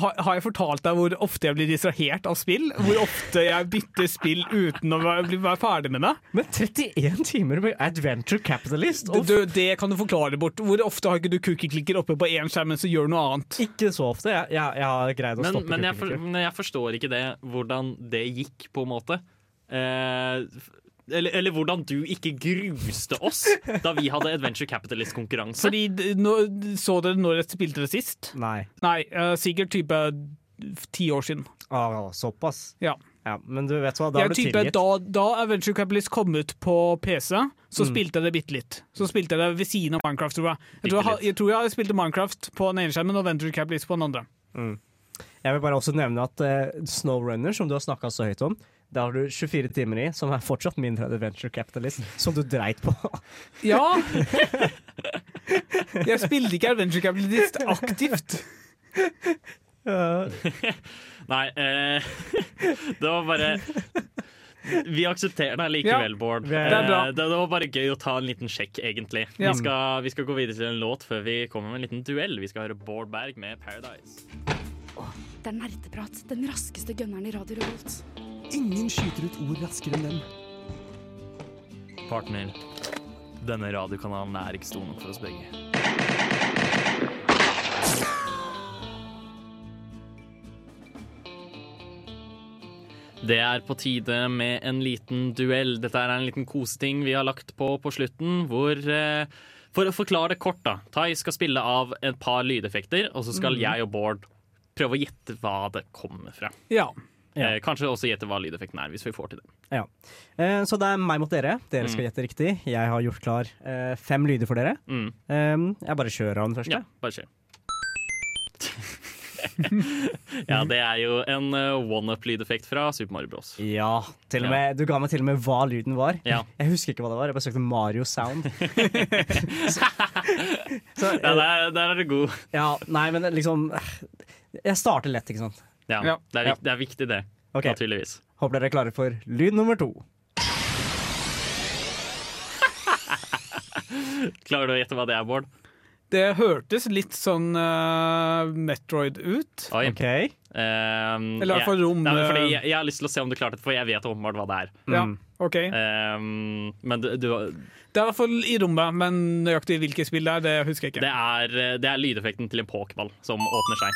har, har jeg fortalt deg hvor ofte jeg blir distrahert av spill? Hvor ofte jeg bytter spill uten å være, være ferdig med det? Men 31 timer med Adventure Capitalist? Du, det kan du forklare bort. Hvor ofte har ikke du cookie-klikker oppe på én skjerm mens du gjør noe annet? ikke så ofte. Jeg, jeg, jeg har greid å Men, stoppe men, jeg for, men jeg forstår ikke det, hvordan det gikk, på en måte. Eh, eller, eller hvordan du ikke gruste oss da vi hadde Adventure Capitalist-konkurranse. Fordi nå, Så dere når jeg spilte det sist? Nei. Nei, uh, sikkert type ti år siden. Ah, såpass? Ja. Ja, men du vet hva, da jeg er du tilgitt. da, da Adventure Capitalist kom ut på PC, så Mm. spilte jeg det bitte litt. Så spilte jeg det ved siden av Minecraft, tror jeg. Jeg tror jeg, jeg, tror jeg spilte Minecraft på den ene skjermen og Adventure Capitalist på den andre. Jeg vil bare også nevne at uh, Snowrunner, som du har snakka så høyt om, det har du 24 timer i, som er fortsatt mindre enn Adventure Capitalist, som du dreit på. Ja! jeg spilte ikke Adventure Capitalist aktivt. Nei, eh, det var bare Vi aksepterer deg likevel, Ja, Bård. det bra. Eh, det, det var bare gøy å ta en liten sjekk, egentlig. Ja. Vi, skal, vi skal gå videre til en låt før vi kommer med en liten duell. Vi skal høre Bård Berg med 'Paradise'. Det er nerdeprat. Den raskeste gunneren i Radio Revolt. Ingen skyter ut ord raskere enn dem. Partner, denne radiokanalen er ikke stor nok for oss begge. Det er på tide med en liten duell. Dette er en liten koseting vi har lagt på på slutten, hvor eh, For å forklare det kort, da. Tai skal spille av et par lydeffekter, og så skal Mhm. jeg og Bård prøve å gjette hva det kommer fra. Ja. Eh, kanskje også gjette hva lydeffekten er, hvis vi får til det. Ja. Eh, så det er meg mot dere. Dere skal Mm. gjette riktig. Jeg har gjort klar eh, fem lyder for dere. Mm. Jeg bare kjører av den første. Ja, bare kjør. ja, det er jo en one-up-lydeffekt fra Super Mario Bros. Ja, til og Ja. du ga meg til og med hva lyden var. Ja. Jeg husker ikke hva det var. Jeg bare søkte Mario Sound. så, Ja, der, der er du god. ja, nei, men liksom Jeg starter lett, ikke sant. Ja, Ja. Det, er, vik- det er viktig, det. okay. Naturligvis. Håper dere er klare for lyd nummer to. Klarer du å gjette hva det er, Bård? Det hørtes litt sånn uh, Metroid ut. Oi. OK. Um, Eller i hvert fall rom, Nei, fordi jeg, jeg har lyst til å se om du klarte det, for jeg vet åpenbart hva det er. Ja, Mm. ok. um, men du, du, Det er i hvert fall i rommet, men nøyaktig hvilket spill det er, det husker jeg ikke. det, er, eh, det er lydeffekten til en pokeball som åpner seg.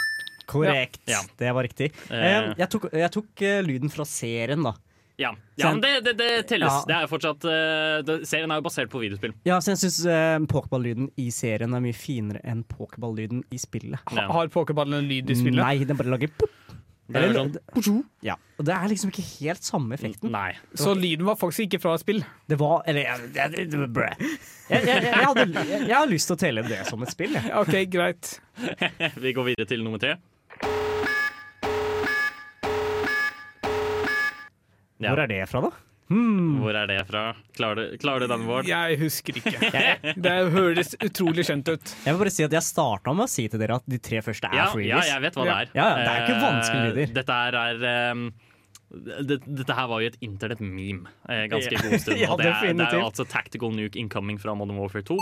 Korrekt. Ja. Det var riktig. Eh. Eh, jeg tok, jeg tok eh, lyden fra serien, da. Ja, ja men det, det, det telles. Ja. Det er jo fortsatt eh, det, Serien er jo basert på videospill. Ja, så jeg syns eh, pokerball-lyden i serien er mye finere enn pokerball-lyden i spillet. Ja. Har pokerballen en lyd i spillet? Nei, den bare lager pop. Det er sånn, Ja, og det er liksom ikke helt samme effekten. nei. Så lyden var faktisk ikke fra et spill? Det var Eller jeg, jeg, jeg, jeg, jeg, jeg, hadde, jeg, jeg har lyst til å telle det som et spill. Jeg. OK, greit. Vi går videre til nummer tre. Ja. Hvor er det fra, da? Hmm. Hvor er det fra? Klarer du, klarer du den, Bård? Jeg husker ikke. Det høres utrolig kjent ut. Jeg vil bare si at jeg starta med å si til dere at de tre første er Ja, freebies. ja, jeg vet hva det er. Ja, det er ikke vanskelig lyder. Dette her er ehm, det, dette her var jo et internett-meme eh, ganske god stund. Ja, det er, det er jo altså Tactical Nuke Incoming fra Modern Warfare 2.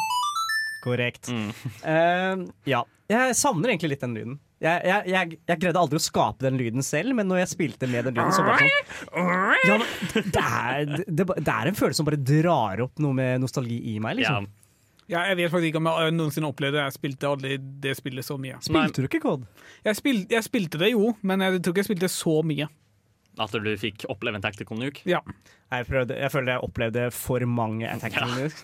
Korrekt. Mm. Uh, ja. Jeg savner egentlig litt den lyden. Jeg, jeg, jeg, jeg greide aldri å skape den lyden selv, men når jeg spilte med den lyden, så bare sånn ja, det, er, det, det er en følelse som bare drar opp noe med nostalgi i meg. Ja. Liksom. Ja, jeg vet faktisk ikke om jeg noensinne opplevde det. Jeg spilte aldri det spillet så mye. Spilte du ikke COD? Jeg, spil, jeg spilte det jo, men jeg tror ikke jeg spilte så mye. At du fikk oppleve en Tactical Nuke. Ja. Jeg, prøvde, jeg føler jeg opplevde for mange tactical Ja. nukes.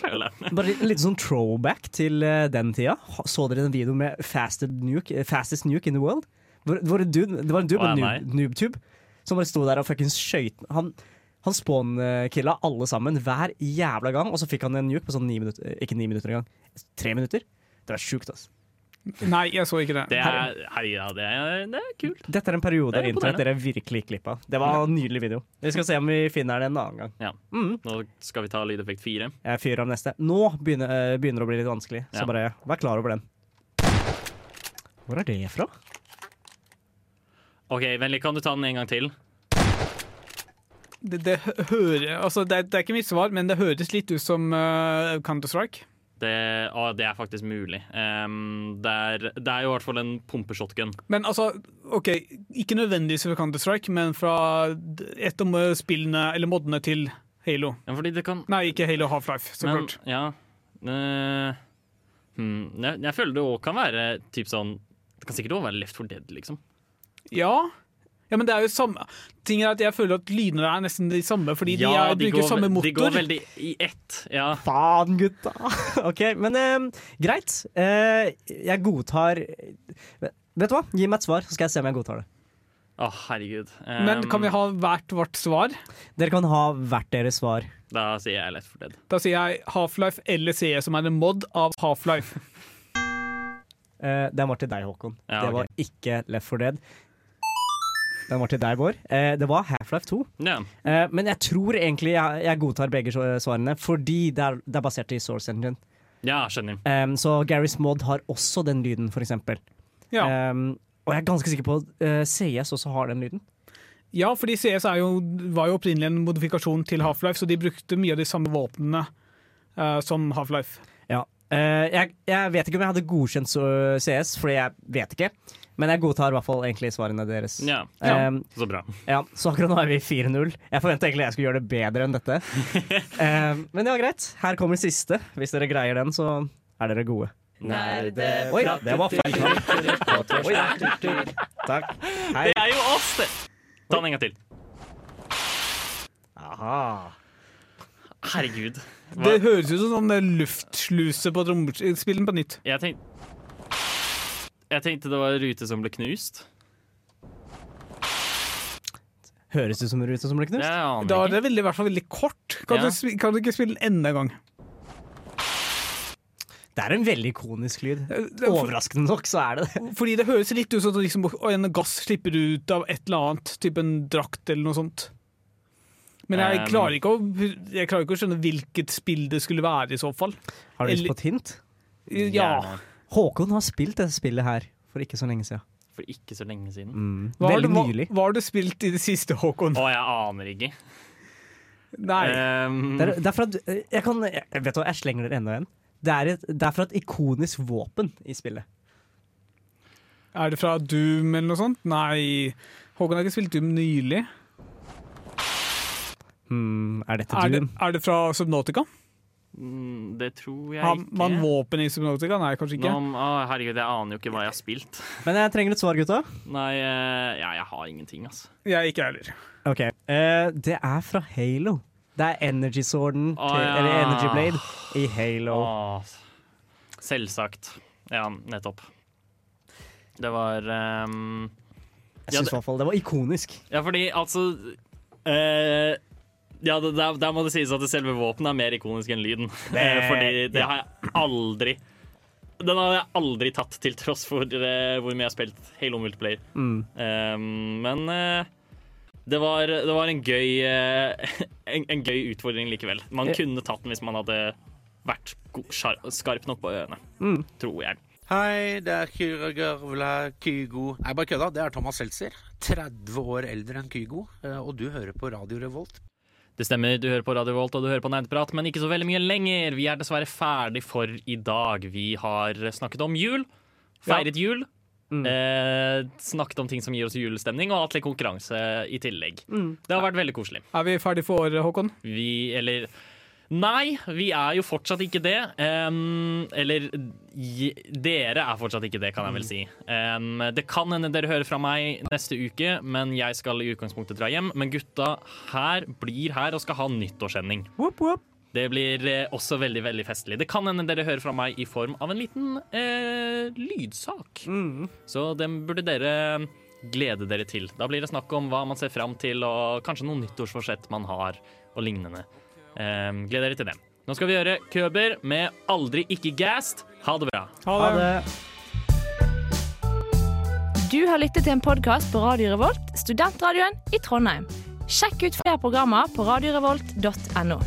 Føler. Bare litt sånn throwback til eh, den tida. Så dere den videoen med fastest nuke, eh, fastest nuke in the world? Hvor, hvor en dude, det var en dude på noob, noobtube som bare sto der og fuckings skøyt Han, han spawn-killa alle sammen hver jævla gang, og så fikk han en nuke på sånn ni minutter. Ikke ni minutter engang. Tre minutter. Det var sjukt, altså. Nei, jeg så ikke det. Det er, hei, ja, det er, det er kult. Dette er en periode av er internett dere virkelig gikk glipp av. Det var en nydelig video. Vi skal se om vi finner den en annen gang. Ja. Mm. Nå skal vi ta lydeffekt fire. Jeg fyrer av neste. Nå begynner, eh, begynner det å bli litt vanskelig, så Ja. bare vær klar over den. Hvor er det fra? OK, vennlig, kan du ta den en gang til? Det, det, hører, altså, det, er- det er ikke mitt svar, men det høres litt ut som uh, Counter-Strike. Det, å, det er faktisk mulig. Um, det, er, det er jo i hvert fall en pumpeshotgun. Men altså, OK, ikke nødvendigvis fra Counter-Strike, men fra et av spillene, eller modene til Halo. Ja, kan Nei, ikke Halo Half-Life, så Men, klart. ja Uh, hmm, jeg, jeg føler det òg kan være typ sånn Det kan sikkert òg være Left for Dead, liksom. Ja. Ja, men det er jo samme Ting er at Jeg føler at lydene er nesten de samme, fordi de, er, de, bruker går, samme motor. De går veldig i ett. Ja. Faen, gutta! OK, men eh, greit. Eh, jeg godtar Vet du hva? Gi meg et svar, så skal jeg se om jeg godtar det. Å, herregud. Men kan vi ha hvert vårt svar? Dere kan ha hvert deres svar. Da sier jeg Left for Dead. Da sier jeg Half-Life eller CE, som er en mod av Half-Life. Eh, den var til deg, Håkon. Ja, det var ikke Left 4 Dead. Den var til deg, Bård. Eh, det var Half-Life 2. Yeah. Eh, men jeg tror egentlig jeg, jeg godtar begge svarene, fordi det er, det er basert i Source Engine. ja, skjønner. Um, så Garys Mod har også den lyden, for eksempel. Ja. Um, og jeg er ganske sikker på at uh, CS også har den lyden. Ja, fordi CS er jo, var jo opprinnelig en modifikasjon til Half-Life, så de brukte mye av de samme våpnene uh, som Half-Life. Ja. Uh, jeg, jeg vet ikke om jeg hadde godkjent CS, for jeg vet ikke. Men jeg godtar i hvert fall egentlig svarene deres. Ja, Um, Så bra. ja, så akkurat nå er vi 4-0. Jeg forventa egentlig jeg skulle gjøre det bedre enn dette. Um, men ja, greit. Her kommer siste. Hvis dere greier den, så er dere gode. Oi, det var feil Takk. Hei. Det er jo oss, det! Ta den en gang til. Aha. Herregud. Hva? Det høres ut som sånn luftsluse på trommespillen. På nytt. Jeg, tenk... jeg tenkte det var en rute som ble knust. Høres ut som en rute som ble knust? Ja, Da er det veldig, i hvert fall veldig kort. Kan, Ja. du, kan du ikke spille den enda en gang? Det er en veldig ikonisk lyd. for- Overraskende nok så er det det. Fordi det høres litt ut som at liksom, en gass slipper ut av et eller annet, type en drakt eller noe sånt. Men jeg Um, klarer ikke å, jeg klarer ikke å skjønne hvilket spill det skulle være i så fall. Har du lyst på et hint? Ja. Gjerne. Håkon har spilt dette spillet her for ikke så lenge siden. For ikke så lenge siden. Mm. Hva Veldig du, nylig. hva har du spilt i det siste, Håkon? Å, jeg aner ikke. Nei. Um, Det er, det er for at, jeg, kan, jeg, vet du hva, jeg slenger dere enda en. Det er, et, det er fra et ikonisk våpen i spillet. Er det fra Doom eller noe sånt? Nei. Håkon har ikke spilt Doom nylig. Hmm, er dette Er det, er det fra Subnautica? Mm, det tror jeg Har ikke. man våpen i Subnautica? Nei, kanskje ikke. Nå, å, herregud, jeg aner jo ikke hva jeg har spilt. Men jeg trenger et svar, gutta. Nei, eh, ja, jeg har ingenting, altså. Jeg ikke heller. Ok, uh, Det er fra Halo. Det er Energy Sworden, til, ja. eller Energy Blade, i Halo. Åh, selvsagt. Ja, nettopp. Det var um, Jeg syns i hvert fall det var ikonisk. Ja, fordi altså eh, Ja, der, der må det sies at selve våpenet er mer ikonisk enn lyden. Det- Eh, fordi det ja. har jeg aldri Den har jeg aldri tatt, til tross for eh, hvor mye jeg har spilt Halo Multiplayer. Mm. Um, men eh, det, var, det var en gøy en, en gøy utfordring likevel. Man Ja. kunne tatt den hvis man hadde vært skarp nok på øynene, Mm. tror jeg. Hei, det er Kyragavla Kygo Nei, bare kødda. Det er Thomas Seltzer. 30 år eldre enn Kygo. Og du hører på Radio Revolt. Det stemmer, du hører på Radio Volt og du hører på Nerdprat, men ikke så veldig mye lenger. Vi er dessverre ferdig for i dag. Vi har snakket om jul, feiret jul, Mm. eh, snakket om ting som gir oss julestemning, og hatt litt konkurranse i tillegg. Mm. Det har vært veldig koselig. Er vi ferdig for året, Håkon? Vi, eller Nei, vi er jo fortsatt ikke det. Um, eller dere er fortsatt ikke det, kan jeg vel si. Um, det kan hende dere hører fra meg neste uke, men jeg skal i utgangspunktet dra hjem. Men gutta her blir her og skal ha nyttårssending. Det blir eh, også veldig veldig festlig. Det kan hende dere hører fra meg i form av en liten eh, lydsak. Mm. Så den burde dere glede dere til. Da blir det snakk om hva man ser fram til, og kanskje noen nyttårsforsett man har, og lignende. Eh, gled dere til det. Nå skal vi gjøre Køber med Aldri ikke gassed. Ha det bra. Ha det. Du har lyttet til en podkast på Radio Revolt, studentradioen i Trondheim. Sjekk ut flere programmer på radiorevolt.no.